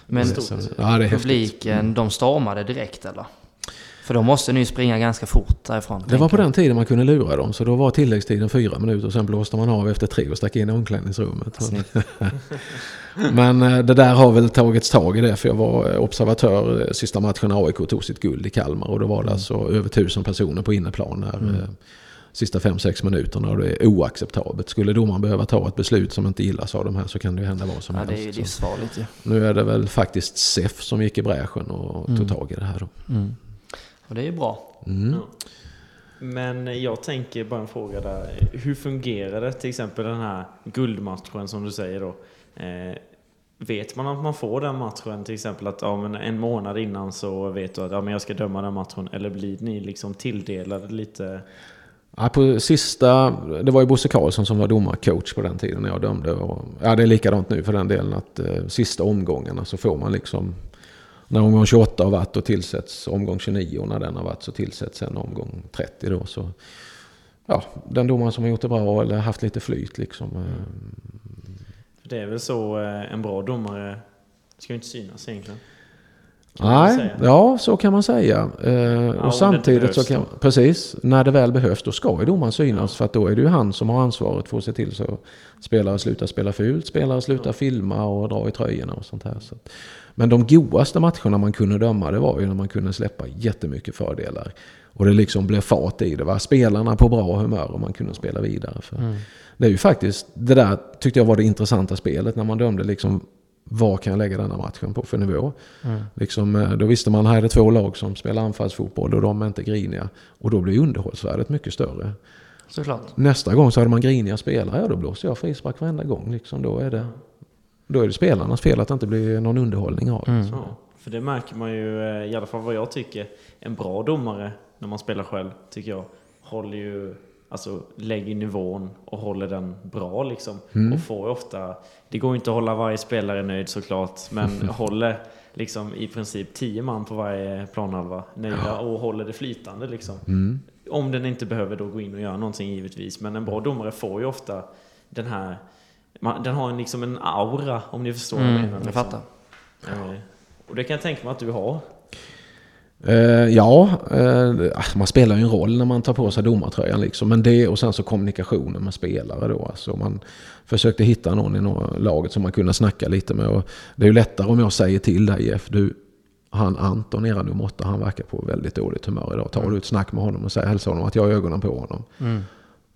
Men så- ja, publiken, de stormade direkt eller? För då måste ni springa ganska fort därifrån. Det var på den tiden man kunde lura dem. Så då var tilläggstiden fyra minuter och sen blåste man av efter tre och stack in i omklädningsrummet. (laughs) Men eh, det där har väl tagits tag i det för jag var eh, observatör eh, sista matchen AIK tog sitt guld i Kalmar och då var det alltså över tusen personer på inneplan där Mm. sista fem sex minuterna och det är oacceptabelt. Skulle domaren behöva ta ett beslut som inte gillas av de här så kan det ju hända vad som Ja, det är ju helst. Livsfarligt ju. nu är det väl faktiskt SEF som gick i bräschen och Mm. tog tag i det här då. Mm. Och det är ju bra. Mm. Ja. Men jag tänker bara en fråga där. Hur fungerar det till exempel den här guldmatchen som du säger då? Eh, vet man att man får den matchen, till exempel att ja, men en månad innan så vet du att ja, men jag ska döma den matchen, eller blir ni liksom tilldelade lite? Ja, på sista, det var ju Bosse Karlsson som var domarcoach på den tiden när jag dömde. Och, ja, det är likadant nu för den delen att eh, sista omgångarna så får man liksom när omgång 28 har varit och tillsätts omgång 29 och när den har varit så tillsätts en omgång 30 då. Så, ja, den domaren som har gjort det bra eller haft lite flyt liksom. Eh, det är väl så eh, en bra domare ska ju inte synas egentligen. Nej, ja så kan man säga. Eh, ja, och samtidigt så kan, precis, när det väl behövs då ska ju domaren synas. Ja. För att då är det ju han som har ansvaret för att se till så spelare slutar spela fult, spelare slutar ja. filma och dra i tröjorna och sånt här. Så. Men de godaste matcherna man kunde döma det var ju när man kunde släppa jättemycket fördelar. Och det liksom blev fart i det. Va? Spelarna på bra humör och man kunde spela vidare. För mm. Det är ju faktiskt, det där tyckte jag var det intressanta spelet när man dömde liksom vad kan jag lägga denna matchen på för nivå? Mm. Liksom, eh, då visste man, här är det två lag som spelar anfallsfotboll och de är inte griniga. Och då blir underhållsvärdet mycket större. Såklart. Nästa gång så hade man griniga spelare, ja då blåser jag frispark varenda gång. Liksom, då, är det, då är det spelarnas fel att det inte blir någon underhållning av mm. ja, För det märker man ju, eh, i alla fall vad jag tycker, en bra domare när man spelar själv, tycker jag, håller ju alltså lägger nivån och håller den bra liksom. Mm. Och får ofta, det går inte att hålla varje spelare nöjd såklart, men (laughs) håller liksom i princip tio man på varje planhalva nöjda och håller det flytande liksom. Mm. Om den inte behöver då gå in och göra någonting givetvis, men en bra domare får ju ofta den här, den har liksom en aura om ni förstår mm, vad jag menar. Liksom. Jag fattar. Eh, och det kan jag tänka mig att du har. Uh, ja, uh, man spelar ju en roll när man tar på sig domartröjan. Liksom. Men det och sen så kommunikationen med spelare då. Alltså man försökte hitta någon i laget som man kunde snacka lite med. Och det är ju lättare om jag säger till dig Jeff, du, han Anton, era nummer åtta, han verkar på väldigt dåligt humör idag. Tar du ett snack med honom och säger, hälsa honom att jag har ögonen på honom. Mm.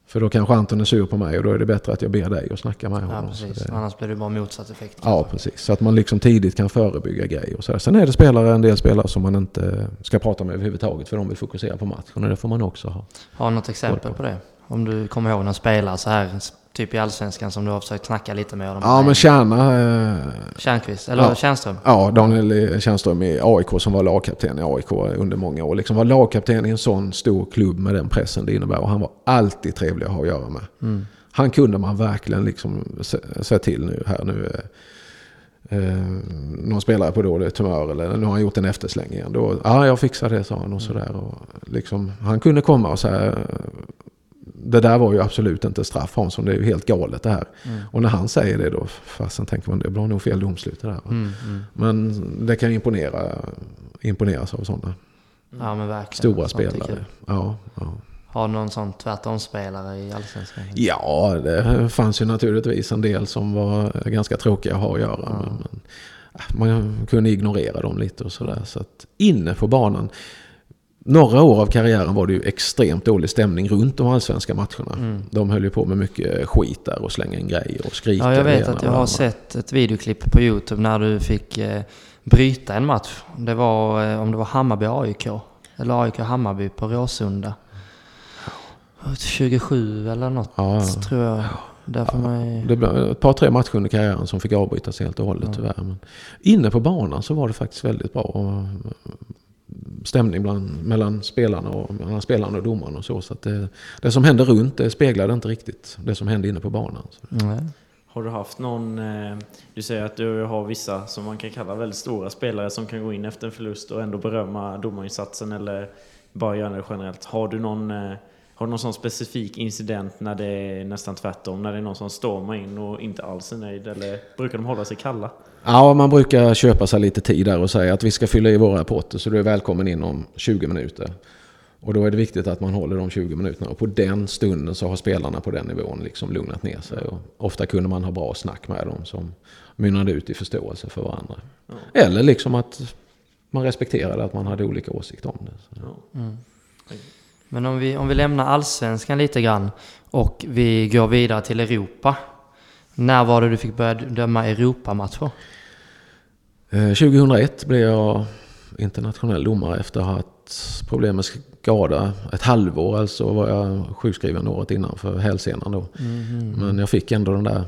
För då kanske Anton är sur på mig och då är det bättre att jag ber dig att snacka med honom. Ja, precis. Det... Annars blir det bara motsatt effekt. Ja, precis. Så att man liksom tidigt kan förebygga grejer. Och så Sen är det spelare, en del spelare som man inte ska prata med överhuvudtaget för de vill fokusera på matchen och det får man också ha. Har du något exempel på det? Om du kommer ihåg någon spelare så här typ i Allsvenskan som du har försökt snacka lite med? Ja, men Kärna... Eh, Tjärnqvist, eller ja? Ja, Daniel Tjärnström i AIK som var lagkapten i AIK under många år. Liksom var lagkapten i en sån stor klubb med den pressen det innebär. Och han var alltid trevlig att ha att göra med. Mm. Han kunde man verkligen liksom se, till nu här nu. Eh, eh, någon spelare på dåligt humör eller nu har han gjort en eftersläng igen. Då, ja, jag fixar det sa han och mm. sådär. liksom, han kunde komma och säga det där var ju absolut inte straff Hansson, det är ju helt galet det här. Mm. Och när han säger det då, fasen tänker man det blir nog fel domslut det där. Mm, mm. Men det kan imponera, imponeras av sådana. Ja men verkligen. Stora spelare. Ja, ja. Har du någon sån tvärtom-spelare i Allsvenskan? Ja, det fanns ju naturligtvis en del som var ganska tråkiga att ha att göra. Ja. Men, men, man kunde ignorera dem lite och sådär. Så att inne på banan några år av karriären var det ju extremt dålig stämning runt de allsvenska matcherna. Mm. De höll ju på med mycket skit där och slänga in grejer och skrika. Ja, jag vet att jag har sett ett videoklipp på YouTube när du fick eh, bryta en match. Det var, eh, om det var Hammarby-AIK. Eller AIK-Hammarby på Råsunda. 27 eller något ja, tror jag. Ja, man... Det blev ett par, tre matcher under karriären som fick avbrytas helt och hållet ja. tyvärr. Men inne på banan så var det faktiskt väldigt bra stämning bland, mellan spelarna och, mellan spelarna och domaren och så. så det, det, som händer runt det speglade inte riktigt det som hände inne på banan. Mm. Har du haft någon, eh, du säger att du har vissa som man kan kalla väldigt stora spelare som kan gå in efter en förlust och ändå berömma domarinsatsen eller bara göra det generellt. Har du någon eh, har du någon sån specifik incident när det är nästan tvärtom? När det är någon som stormar in och inte alls är nöjd? Eller brukar de hålla sig kalla? Ja, man brukar köpa sig lite tid där och säga att vi ska fylla i våra rapporter så du är välkommen in om 20 minuter. Och då är det viktigt att man håller de 20 minuterna. Och på den stunden så har spelarna på den nivån liksom lugnat ner sig. Och ofta kunde man ha bra snack med dem som mynnade ut i förståelse för varandra. Ja. Eller liksom att man respekterade att man hade olika åsikter om det. Ja. Mm. Men om vi, om vi lämnar allsvenskan lite grann och vi går vidare till Europa. När var det du fick börja döma Europamatcher? 2001 eh, blev jag internationell domare efter att ha haft problem med skada. Ett halvår alltså var jag sjukskriven året innan för hälsenan då. Mm. Men jag fick ändå den där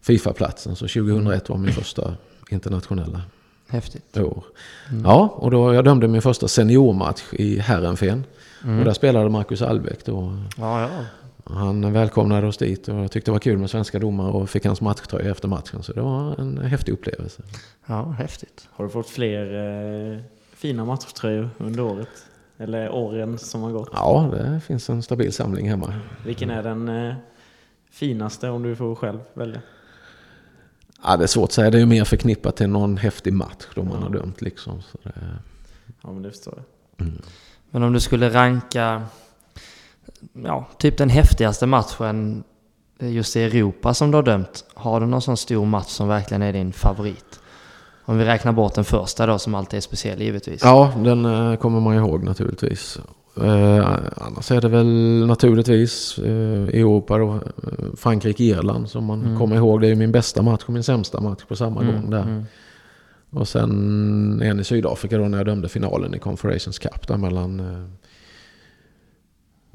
Fifa-platsen. Så 2001 var min (clears throat) första internationella Häftigt. år. Ja, och då jag dömde min första seniormatch i Herrenfen. Och där spelade Marcus Albeck då. Ja, ja. Han välkomnade oss dit och jag tyckte det var kul med svenska domare och fick hans matchtröja efter matchen. Så det var en häftig upplevelse. Ja, häftigt. Har du fått fler eh, fina matchtröjor under året? Eller åren som har gått? Ja, det finns en stabil samling hemma. Vilken är den eh, finaste om du får själv välja? Ja, det är svårt att säga. Det är ju mer förknippat till någon häftig match då man har dömt liksom. Så det, Ja, men det förstår jag. Men om du skulle ranka, ja, typ den häftigaste matchen just i Europa som du har dömt. Har du någon sån stor match som verkligen är din favorit? Om vi räknar bort den första då som alltid är speciell givetvis. ja, den eh, kommer man ihåg naturligtvis. Eh, annars är det väl naturligtvis eh, Europa då, eh, Frankrike-Irland som man kommer ihåg. Det är ju min bästa match och min sämsta match på samma gång där. mm. Och sen en i Sydafrika då när jag dömde finalen i Confederations Cup där mellan eh,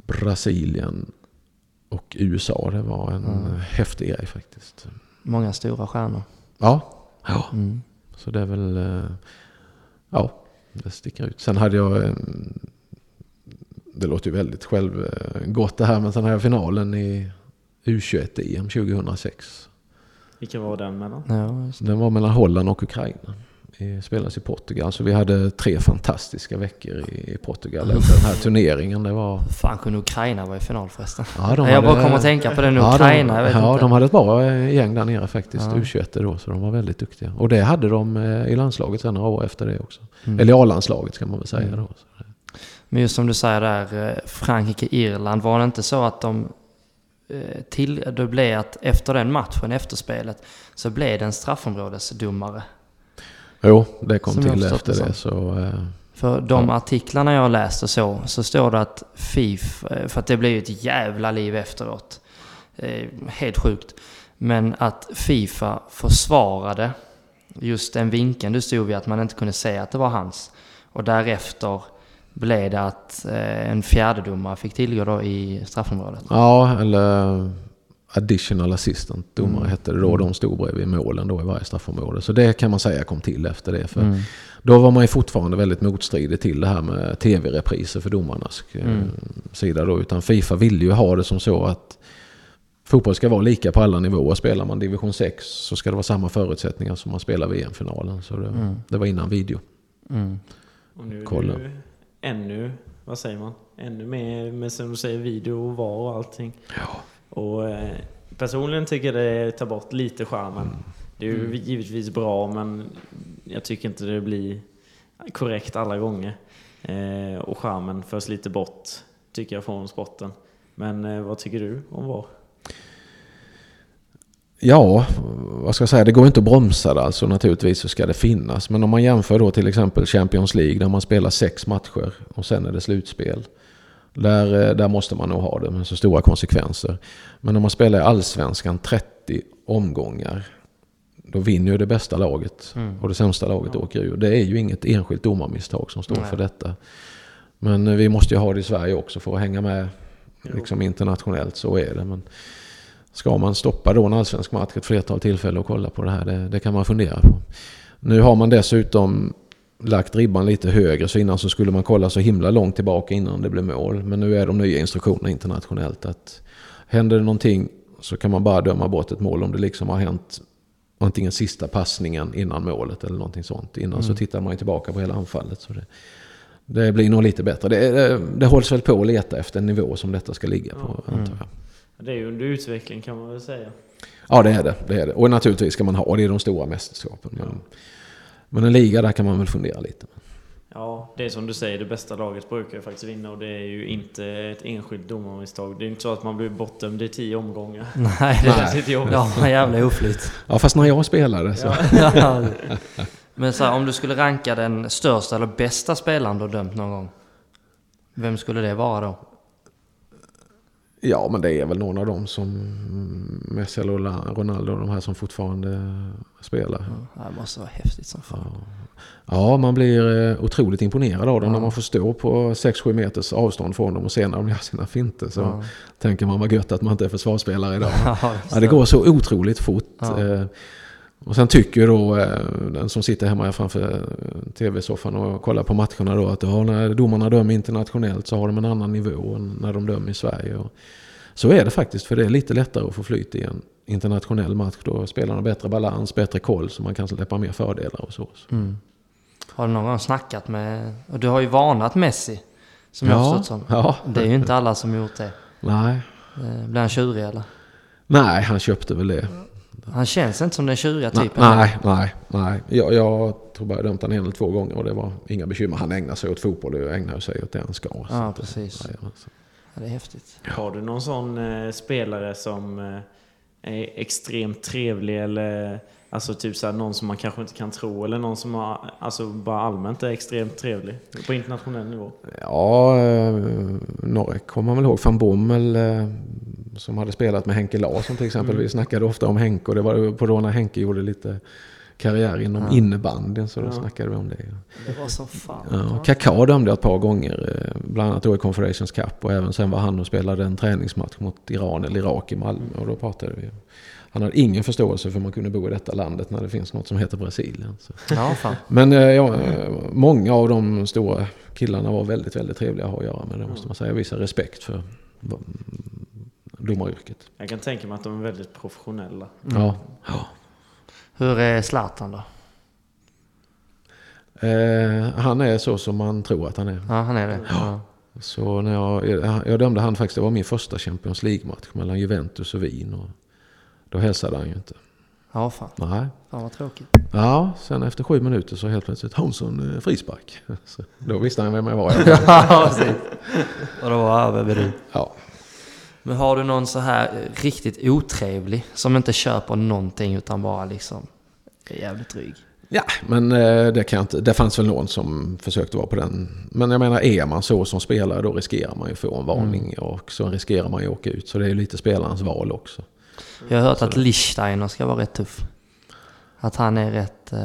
Brasilien och USA. Det var en Mm. häftig grej faktiskt. Många stora stjärnor. Ja, ja. Mm. så det är väl... eh, Ja, det sticker ut. Sen hade jag... Det låter ju väldigt självgott det här, men sen hade jag finalen i U21-EM 2006. Vilken var den mellan? Ja. Den var mellan Holland och Ukraina. Spelades i Portugal. Så vi hade tre fantastiska veckor i Portugal efter den här turneringen. Det var... Fan, kunde Ukraina vara i final förresten? Ja, de jag bara hade- kommer att tänka på det nu. Ja, Ukraina, de, jag vet ja, inte. de hade ett bra eh, gäng där nere faktiskt. Ja. U21 då, så de var väldigt duktiga. Och det hade de eh, i landslaget sen några år efter det också. Mm. Eller i A-landslaget ska man väl säga då. Så det- Men just som du säger där, eh, Frankrike-Irland, var det inte så att de till, det blev att efter den matchen, efterspelet, så blev det en straffområdesdomare. Jo, det kom Som till efter det det. Så, eh, För de Ja. artiklarna jag läste så, så står det att FIF, eh, för att det blev ju ett jävla liv efteråt. Eh, helt sjukt. Men att Fifa försvarade just den vinkeln du stod vid, att man inte kunde säga att det var hans. Och därefter blev det att eh, en fjärdedomare fick tillgå då i straffområdet. ja, eller additional assistant domare Mm. hette det då. De stod bredvid målen då i varje straffområde. Så det kan man säga kom till efter det. För Mm. Då var man ju fortfarande väldigt motstridig till det här med tv-repriser för domarnas eh, Mm. sida då. Utan Fifa ville ju ha det som så att fotboll ska vara lika på alla nivåer. Spelar man division 6 så ska det vara samma förutsättningar som man spelar VM-finalen. Så det, Mm. det var innan video. Mm. Och nu är Kolla. du ännu, vad säger man? Ännu mer med som du säger video och VAR och allting. Ja. Och eh, personligen tycker jag det tar bort lite charmen. Det är ju givetvis bra men jag tycker inte det blir korrekt alla gånger. Eh, och charmen förs lite bort tycker jag från sporten. Men eh, vad tycker du om VAR? Ja, vad ska jag säga, det går inte att bromsa det alltså naturligtvis så ska det finnas. Men om man jämför då till exempel Champions League där man spelar sex matcher och sen är det slutspel. Där, eh, där måste man nog ha det med så stora konsekvenser. Men om man spelar i Allsvenskan 30 omgångar då vinner ju det bästa laget Mm. och det sämsta laget åker ur. Det är ju inget enskilt domarmisstag som står Nej. för detta. Men eh, vi måste ju ha det i Sverige också för att hänga med liksom internationellt. Så är det. Men ska man stoppa då en allsvensk match ett flertal tillfällen och kolla på det här? Det, det kan man fundera på. Nu har man dessutom lagt ribban lite högre. Så innan så skulle man kolla så himla långt tillbaka innan det blev mål. Men nu är de nya instruktionerna internationellt att händer det någonting så kan man bara döma bort ett mål om det liksom har hänt antingen sista passningen innan målet eller någonting sånt. Innan så tittar man ju tillbaka på hela anfallet. Så det, det blir nog lite bättre. Det, det, det hålls väl på att leta efter en nivå som detta ska ligga på antar jag. Det är ju under utveckling kan man väl säga. Ja det är det, det är det. Och naturligtvis ska man ha det i de stora mästerskapen. Men, men en liga där kan man väl fundera lite. Ja, det är som du säger, det bästa laget brukar ju faktiskt vinna och det är ju inte ett enskilt domarmisstag. Det är inte så att man blir bortdömd i tio omgångar. (laughs) Nej, det känns lite jobbigt. Ja, jävla oflyt. Ja fast när jag spelade så. (laughs) Ja. Men så här, om du skulle ranka den största eller bästa spelaren du har dömt någon gång. Vem skulle det vara då? Ja, men det är väl någon av dem som Messi eller Ronaldo, de här som fortfarande spelar. Ja, det måste vara häftigt som fan. Ja, man blir eh, otroligt imponerad av dem när man får stå på 6-7 meters avstånd från dem och se när de gör sina finter. Så Ja. tänker man vad gött att man inte är försvarsspelare idag. (laughs) Ja, Ja, det går så otroligt fort. Ja. Och sen tycker då eh, den som sitter hemma framför tv-soffan och kollar på matcherna då att ja, när domarna dömer internationellt så har de en annan nivå än när de dömer i Sverige. Och så är det faktiskt för det är lite lättare att få flyt i en internationell match. Då spelarna bättre balans, bättre koll så man kan släppa mer fördelar och så. Mm. Har du någon gång snackat med... Och du har ju varnat Messi. Som jag har förstått som. ja. Det är ju inte alla som gjort det. Nej. Eh, Blir han tjurig eller? Nej, han köpte väl det. Han känns inte som den tjuriga typen. nej, nej. nej. Jag, jag tror bara jag dömt han en eller två gånger och det var inga bekymmer. Han ägnar sig åt fotboll och ägnar sig åt det han ska. Ja, precis. nej, alltså. Ja, det är häftigt. Har du någon sån eh, spelare som eh, är extremt trevlig eller alltså typ såhär, någon som man kanske inte kan tro eller någon som har, alltså bara allmänt är extremt trevlig på internationell nivå? Ja, eh, några kommer man väl ihåg. Van Bommel eh, som hade spelat med Henke Larsson till exempel. Mm. Vi snackade ofta om Henke och det var på då när Henke gjorde lite karriär inom Ja. innebandyn så då Ja. snackade vi om det. Det var så fan. Ja, Kaká dömde jag ett par gånger, eh, bland annat då i Confederations Cup och även sen var han och spelade en träningsmatch mot Iran eller Irak i Malmö och då pratade vi. Han hade ingen förståelse för hur man kunde bo i detta landet när det finns något som heter Brasilien. Så. Ja, fan. Men eh, ja, eh, många av de stora killarna var väldigt, väldigt trevliga att ha att göra med. Det måste man säga. Jag visar respekt för mm, domaryrket. Jag kan tänka mig att de är väldigt professionella. Ja. ja. Hur är Zlatan då? Eh, han är så som man tror att han är. Ja, han är det. Ja. Så när jag, jag, jag dömde han faktiskt, det var min första Champions League-match mellan Juventus och Wien. Och då hälsade han ju inte. Ja, fan. Nej. Fan vad tråkigt. Ja, sen efter sju minuter så helt plötsligt Hansson eh, frispark. (laughs) Så då visste han vem jag var. (laughs) ja, precis. Och då var vem är du? Ja. Men har du någon så här eh, riktigt otrevlig som inte köper någonting utan bara liksom är jävligt dryg? Ja, men eh, det, kan inte, det fanns väl någon som försökte vara på den. Men jag menar, är man så som spelare då riskerar man ju få en varning och så riskerar man ju åka ut. Så det är ju lite spelarens val också. Jag har hört att Lichsteiner ska vara rätt tuff. Att han är rätt... Eh,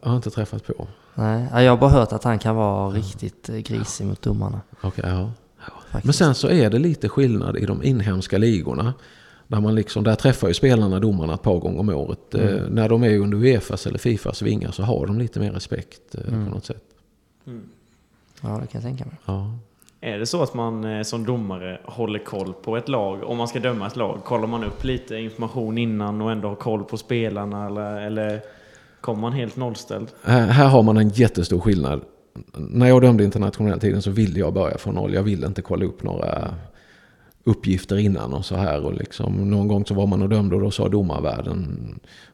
Jag har inte träffat på. nej, Ja, jag har bara hört att han kan vara riktigt eh, grisig mot domarna. Okej, ja. Faktiskt. Men sen så är det lite skillnad i de inhemska ligorna. Där, man liksom, där träffar ju spelarna domarna ett par gånger om året. Eh, när de är under Uefas eller Fifas vingar så har de lite mer respekt eh, på något sätt. Ja, det kan jag tänka mig. Ja. Är det så att man eh, som domare håller koll på ett lag? Om man ska döma ett lag, kollar man upp lite information innan och ändå har koll på spelarna? Eller, eller kommer man helt nollställd? Här, här har man en jättestor skillnad. När jag dömde internationella tiden så ville jag börja från noll. Jag ville inte kolla upp några uppgifter innan och så här. Och liksom, någon gång så var man och dömde och då sa domarvärlden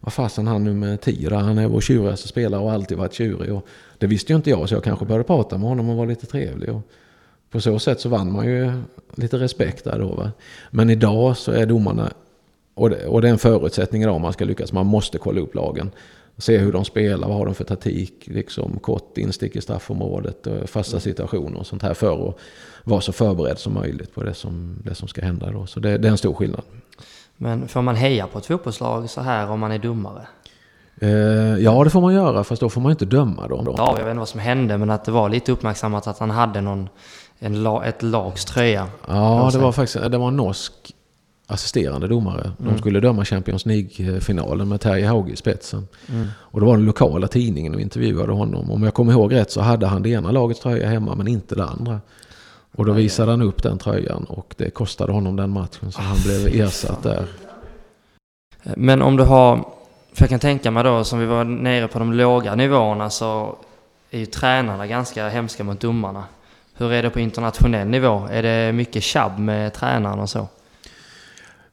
Vad fasen han nummer 10 där, han är vår tjurigaste spelare och har alltid varit tjurig. Och det visste ju inte jag så jag kanske började prata med honom och var lite trevlig. Och på så sätt så vann man ju lite respekt där då. Va? Men idag så är domarna, och det, och det är en förutsättning idag om man ska lyckas, man måste kolla upp lagen. Se hur de spelar, vad har de för taktik, liksom kort instick i straffområdet, eh, fasta situationer och sånt här för att vara så förberedd som möjligt på det som, det som ska hända då. Så det, det är en stor skillnad. Men får man heja på ett fotbollslag så här om man är domare? Eh, ja, det får man göra, fast då får man inte döma dem. Ja, jag vet inte vad som hände, men att det var lite uppmärksammat att han hade någon, en la, ett lags tröja. Ja, det var faktiskt det var en norsk assisterande domare. De skulle döma Champions League-finalen med Terje Hauge i spetsen. Och då var den lokala tidningen och intervjuade honom. Om jag kommer ihåg rätt så hade han det ena lagets tröja hemma men inte det andra. Och då visade han upp den tröjan och det kostade honom den matchen så han blev ersatt där. Men om du har, för jag kan tänka mig då, som vi var nere på de låga nivåerna så är ju tränarna ganska hemska mot domarna. Hur är det på internationell nivå? Är det mycket tjabb med tränaren och så?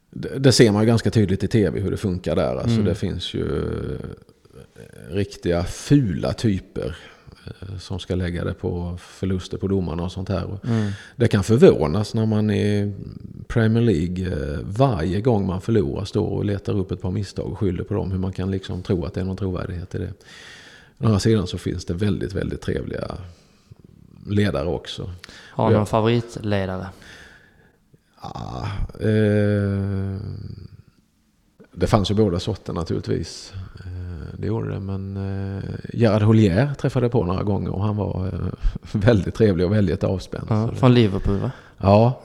Det, det ser man ju ganska tydligt i tv hur det funkar där. Alltså Mm. det finns ju eh, riktiga fula typer eh, som ska lägga det på förluster på domarna och sånt här. Mm. Det kan förvånas när man i Premier League eh, varje gång man förlorar står och letar upp ett par misstag och skyller på dem. Hur man kan liksom tro att det är någon trovärdighet i det. Å andra sidan så finns det väldigt, väldigt trevliga ledare också. Har du Ja. någon favoritledare? Ja, eh, det fanns ju båda sorter naturligtvis. Eh, det gjorde det, men eh, Gerhard Holier träffade jag på några gånger och han var eh, (laughs) väldigt trevlig och väldigt avspänd. Ja, från Liverpool va? Ja,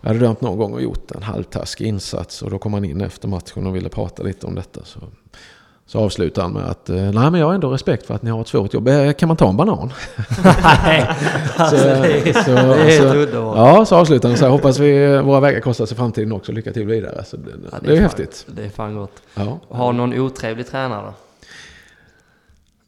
jag hade dömt någon gång och gjort en halvtaskig insats och då kom han in efter matchen och ville prata lite om detta. Så, så avslutade han med att eh, nej men jag har ändå respekt för att ni har ett svårt jobb. Eh, Kan man ta en banan? Nej, (laughs) alltså det är, så, det är helt så, underbart. ja, så avslutade han så här. Hoppas vi våra vägar korsas i framtiden också. Lycka till vidare. Så det, Ja, det är fan- häftigt. Det är fan gott. Ja. Har någon otrevlig tränare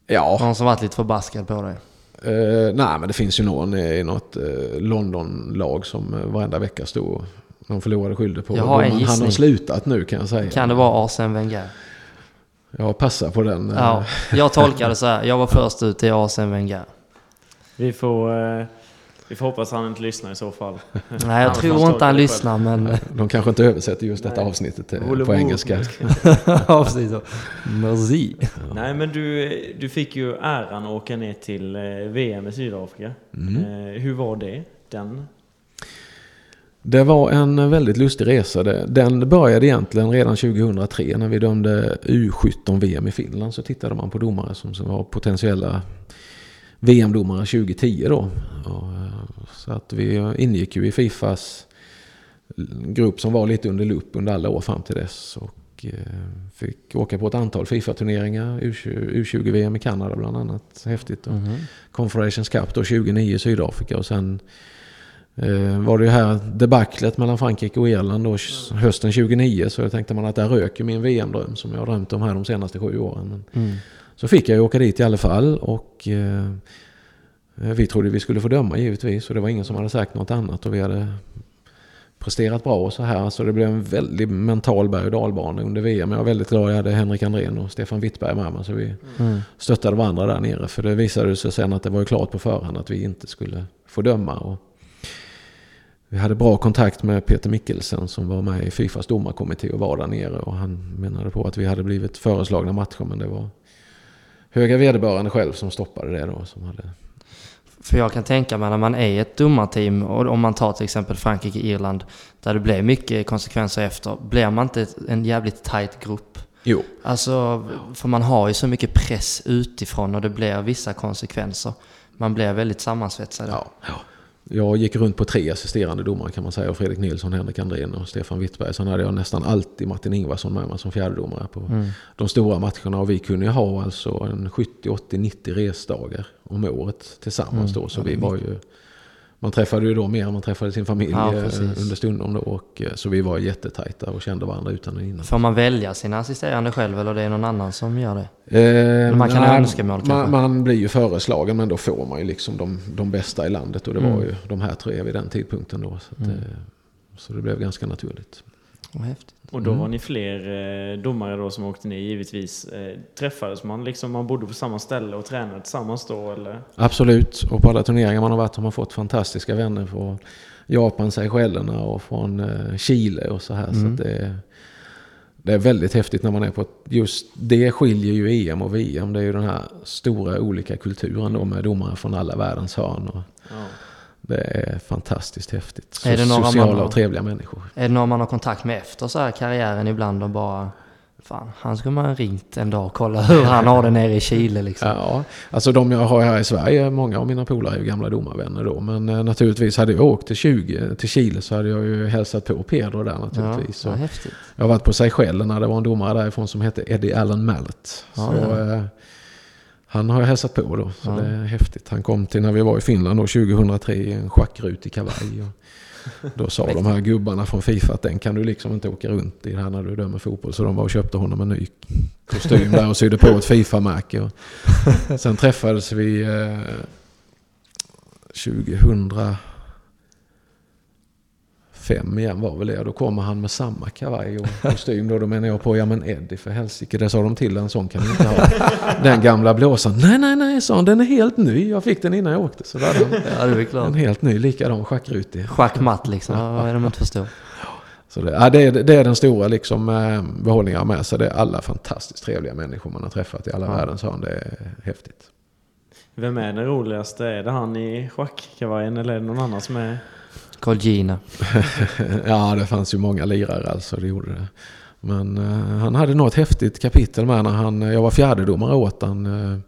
ja. Någon som varit lite förbaskad på dig? Eh, nej, men det finns ju någon i något eh, London-lag som eh, varenda vecka stod och de förlorade skyllde på. Jag har en domaren. Han har gissning. slutat nu kan jag säga. Kan det vara Arsene Wenger? Jag passar på den. eh, Ja, (laughs) jag tolkar det så här. Jag var först ut till Arsene Wenger. Vi får, eh, vi får hoppas han inte lyssnar i så fall. (laughs) Nej, jag tror inte han lyssnar, men... De kanske inte översätter just detta Nej. avsnittet Håller på på. engelska. (laughs) ja, precis. Merci. Nej men du, du fick ju äran att åka ner till eh, VM i Sydafrika. Mm. Eh, hur var det? Den? Det var en väldigt lustig resa. Den började egentligen redan 2003 när vi dömde U17-VM i Finland. Så tittade man på domare som som var potentiella VM-domare 2010 då. Så att vi ingick ju i Fifas grupp som var lite under lupp under alla år fram till dess. Och eh, fick åka på ett antal Fifa-turneringar. U20 U20-VM i Kanada bland annat. Häftigt. Och Mhm. Confederations Cup då 2009 i Sydafrika och sen var det ju här debaclet mellan Frankrike och Irland då hösten 2009 så tänkte man att där röker min VM-dröm som jag har drömt om här de senaste sju åren. Mm. så fick jag ju åka dit i alla fall och eh, vi trodde vi skulle få döma givetvis och det var ingen som hade sagt något annat och vi hade presterat bra och så här. Så det blev en väldigt mental berg och dalbana under VM. Jag var väldigt glad jag hade Henrik Andrén och Stefan Wittberg med mig. Så vi Mm. stöttade varandra där nere. För det visade sig sen att det var ju klart på förhand att vi inte skulle få döma. Och vi hade bra kontakt med Peter Mikkelsen som var med i Fifas domarkommitté och var där nere. Och han menade på att vi hade blivit föreslagna matcher men det var höga vederbörande själv som stoppade det då. Som hade... För jag kan tänka mig när man är ett domarteam, och om man tar till exempel Frankrike-Irland, där det blev mycket konsekvenser efter, blir man inte en jävligt tight grupp? Jo, Alltså, för man har ju så mycket press utifrån och det blir vissa konsekvenser. Man blir väldigt sammansvetsad. Ja, ja. Jag gick runt på tre assisterande domare kan man säga. Fredrik Nilsson, Henrik Andrén och Stefan Wittberg. Sen hade jag nästan alltid Martin Ingvarsson med mig som fjärdedomare på Mm. de stora matcherna. Och vi kunde ju ha alltså en 70, 80, 90 resdagar om året tillsammans Mm. då. Så Ja, vi var ju... Man träffade ju då mer än man träffade sin familj Ja, eh, under stundom då. Och, eh, så vi var jättetajta och kände varandra utan och innan. Får man välja sina assisterande själv eller det är någon annan som gör det? Eh, man kan nej, önskemål man, man blir ju föreslagen men då får man ju liksom de, de bästa i landet. Och det var Mm. ju de här tre vid den tidpunkten då. Så, att, Mm. eh, så det blev ganska naturligt. Vad häftigt. Och då Mm. var ni fler eh, domare då som åkte ner givetvis. Eh, träffades man liksom, man bodde på samma ställe och tränade tillsammans då eller? Absolut, och på alla turneringar man har varit har man fått fantastiska vänner från Japan, Seychellerna och från eh, Chile och så här. Så Mm. att det, är, det är väldigt häftigt när man är på just det skiljer ju EM och VM. Det är ju den här stora olika kulturen då med domare från alla världens hörn. Och Ja. Det är fantastiskt häftigt. Är det några sociala har- och trevliga människor. Är det någon man har kontakt med efter så här karriären ibland och bara Fan, han skulle man ha ringt en dag och kolla hur han har det nere i Chile liksom. Ja, alltså de jag har här i Sverige, många av mina polare är ju gamla domarvänner då. Men eh, naturligtvis hade jag åkt till, 20, till Chile så hade jag ju hälsat på Pedro där naturligtvis. ja, Och häftigt. Jag har varit på Seychellerna, det var en domare därifrån som hette Eddie Allen Mallet. Ja, så, ja. eh, han har jag hälsat på då, så Ja. det är häftigt. Han kom till när vi var i Finland då, 2003 i en schackrutig kavaj. Och då sa de här gubbarna från Fifa att den kan du liksom inte åka runt i här när du dömer fotboll. Så de var och köpte honom en ny kostym där och sydde på ett Fifa-märke. Och Sen träffades vi eh, 2005 igen var väl det. Då kommer han med samma kavaj och (laughs) kostym. Då, då menar jag på, ja men Eddie för helsike, det sa de till en sån kan ni inte ha. (laughs) Den gamla blåsan. Nej, nej, nej, sa han, den är helt ny. Jag fick den innan jag åkte. Så där han Ja, det är klart. en helt ny, likadan schackrutig. Schackmatt liksom, vad är det de inte förstår? Så det, ja, det, är, det är den stora liksom, eh, behållningen med sig. Det är alla fantastiskt trevliga människor man har träffat i alla Ja. världens hörn. Det är häftigt. Vem är den roligaste? Är det han i schackkavajen eller är det någon annan som är... Carl Gina. (laughs) ja, det fanns ju många lirare alltså, det gjorde det. Men eh, han hade något häftigt kapitel med när han, jag var fjärdedomare åt han eh,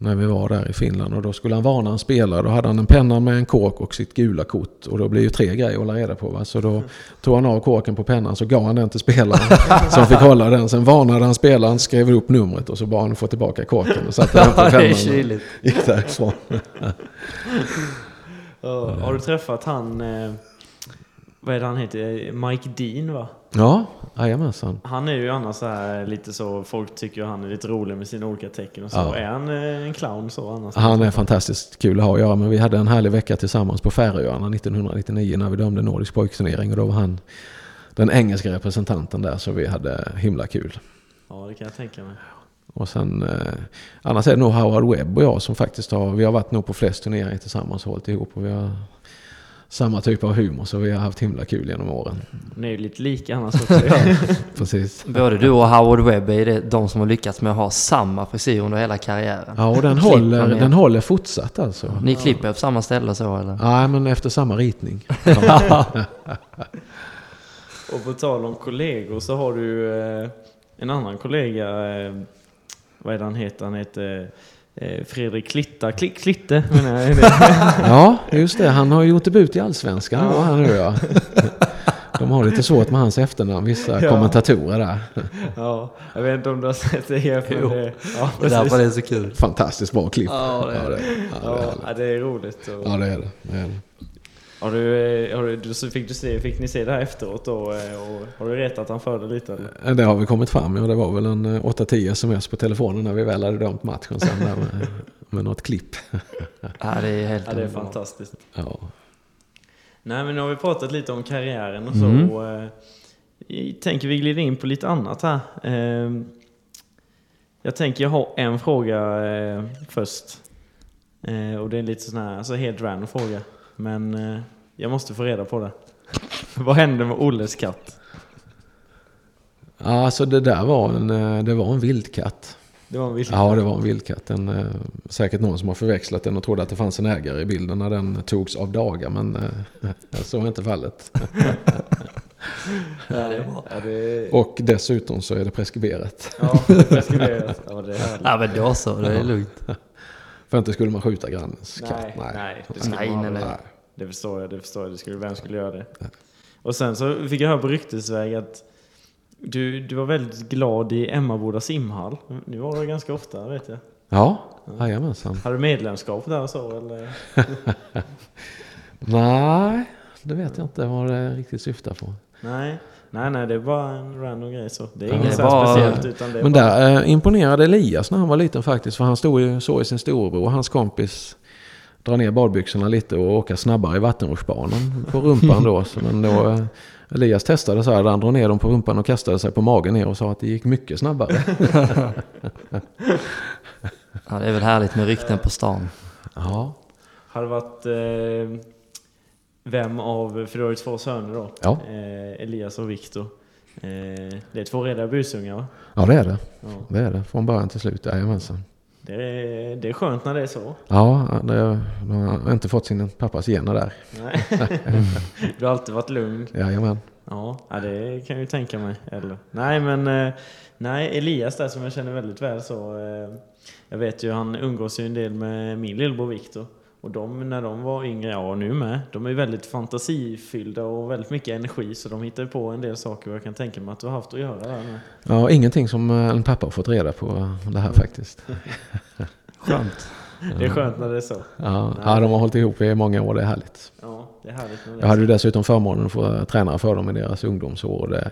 när vi var där i Finland. Och då skulle han varna en spelare. Då hade han en penna med en kork och sitt gula kort. Och då blir ju tre grejer att hålla reda på. Va? Så då tog han av korken på pennan så gav han den till spelaren. (laughs) som fick hålla den. Sen varnade han spelaren, skrev upp numret och så bad han få tillbaka korken. Och satte den på det är pennan. kyligt. gick därifrån. (laughs) Ja, har du träffat han, eh, vad är det han heter, Mike Dean va? Ja, jajamensan. Han är ju annars så här lite så, folk tycker han är lite rolig med sina olika tecken och så. Ja. Är han eh, en clown så annars? Han är fantastiskt kul att ha att göra med. Vi hade en härlig vecka tillsammans på Färöarna 1999 när vi dömde Nordisk pojkturnering. Och då var han den engelska representanten där så vi hade himla kul. Ja, det kan jag tänka mig. Och sen, eh, annars är det nog Howard Webb och jag som faktiskt har, vi har varit nog på flest turneringar tillsammans och hållit ihop. Och vi har samma typ av humor så vi har haft himla kul genom åren. Ni är ju lite lika annars (laughs) också. Precis. Både du och Howard Webb är det de som har lyckats med att ha samma frisyr under hela karriären. Ja, och den håller, den håller fortsatt alltså. Ni klipper på samma ställe så eller? Nej, men efter samma ritning. (laughs) (laughs) och på tal om kollegor så har du eh, en annan kollega, eh, vad är det han heter? Han heter eh, Fredrik Klitta, Kli, Klitte menar jag. (laughs) Ja, just det. Han har gjort debut i Allsvenskan ja. här nu ja. (laughs) De har lite svårt med hans efternamn, vissa Ja. kommentatorer där. (laughs) Ja, jag vet inte om du har sett det här. Men det, ja, Det är därför precis. det så kul. Fantastiskt bra klipp. Ja, det är det, ja, det är det. ja, det är roligt. Och, Ja, det är det. det, är det. Har du, eh, har du, fick, du se, fick ni se det här efteråt då? eh, Och har du retat han för det lite eller? Det har vi kommit fram ja. Det var väl en eh, 8-10 sms på telefonen när vi väl hade dömt matchen sen där med, (laughs) med något klipp. Ja, det är helt Ja, det är fantastiskt. Ja. Nej, men nu har vi pratat lite om karriären och så. Mm. Och, eh, tänker vi glider in på lite annat här. Eh, jag tänker jag har en fråga eh, först. Eh, och det är lite sån här, alltså helt random fråga. Men eh, jag måste få reda på det. (laughs) Vad hände med Olles katt? Ja, alltså det där var en, eh, det var en vildkatt. Det var en vild Ja, det var en vildkatt. En, eh, säkert någon som har förväxlat den och trodde att det fanns en ägare i bilden när den togs av dagar. Men eh, (laughs) så är inte fallet. (laughs) Ja, det är bra. Ja, det, Och dessutom så är det preskriberat. ja, det är preskriberat. Ja, det är härligt. Ja men då så, det är lugnt. För inte skulle man skjuta grannens katt. Nej, Nej. nej, det skulle Nej, man nej, nej. Det förstår jag, det förstår jag. Det skulle, vem skulle göra det? Och sen så fick jag höra på ryktesväg att du, du var väldigt glad i Emmaboda simhall. Nu var du ganska ofta, vet jag. Ja, jajamensan. Har du medlemskap där och så eller? (laughs) Nej, det vet jag inte vad det riktigt syftar på. Nej, nej, nej, det är bara en random grej så. Det är inget så bara- speciellt utan det Men bara... där eh, imponerade Elias när han var liten faktiskt. För han stod ju så i sin storebror och hans kompis dra ner badbyxorna lite och åka snabbare i vattenrutschbanan på rumpan då. Så men då eh, Elias testade så här, han drog ner dem på rumpan och kastade sig på magen ner och sa att det gick mycket snabbare. (laughs) Ja, det är väl härligt med rykten på stan. Ja, Har det varit... Eh, vem av, för du har ju två söner då. Ja. Eh, Elias och Viktor. Eh, det är två rediga busungar va? ja det är det. Ja. Det är det. Från början till slut, jajamensan. Det är, det är skönt när det är så. Ja, det, de har inte fått sin pappas gener där. Nej. (laughs) du har alltid varit lugn. Jajamän. Ja, ja, det kan jag ju tänka mig. Eller, nej, men eh, nej, Elias där som jag känner väldigt väl så. Eh, jag vet ju, han umgås ju en del med min lillebror Viktor. Och de, när de var yngre, ja och nu med, de är väldigt fantasifyllda och väldigt mycket energi. Så de hittar på en del saker och jag kan tänka mig att du har haft att göra där med. Ja, ingenting som eh, en pappa har fått reda på det här faktiskt. (laughs) Skönt. Det är skönt när det är så. Ja, ja, de har hållit ihop i många år, det är härligt. Ja, det är härligt Jag hade ju dessutom förmånen att få träna för dem i deras ungdomsår. och Det,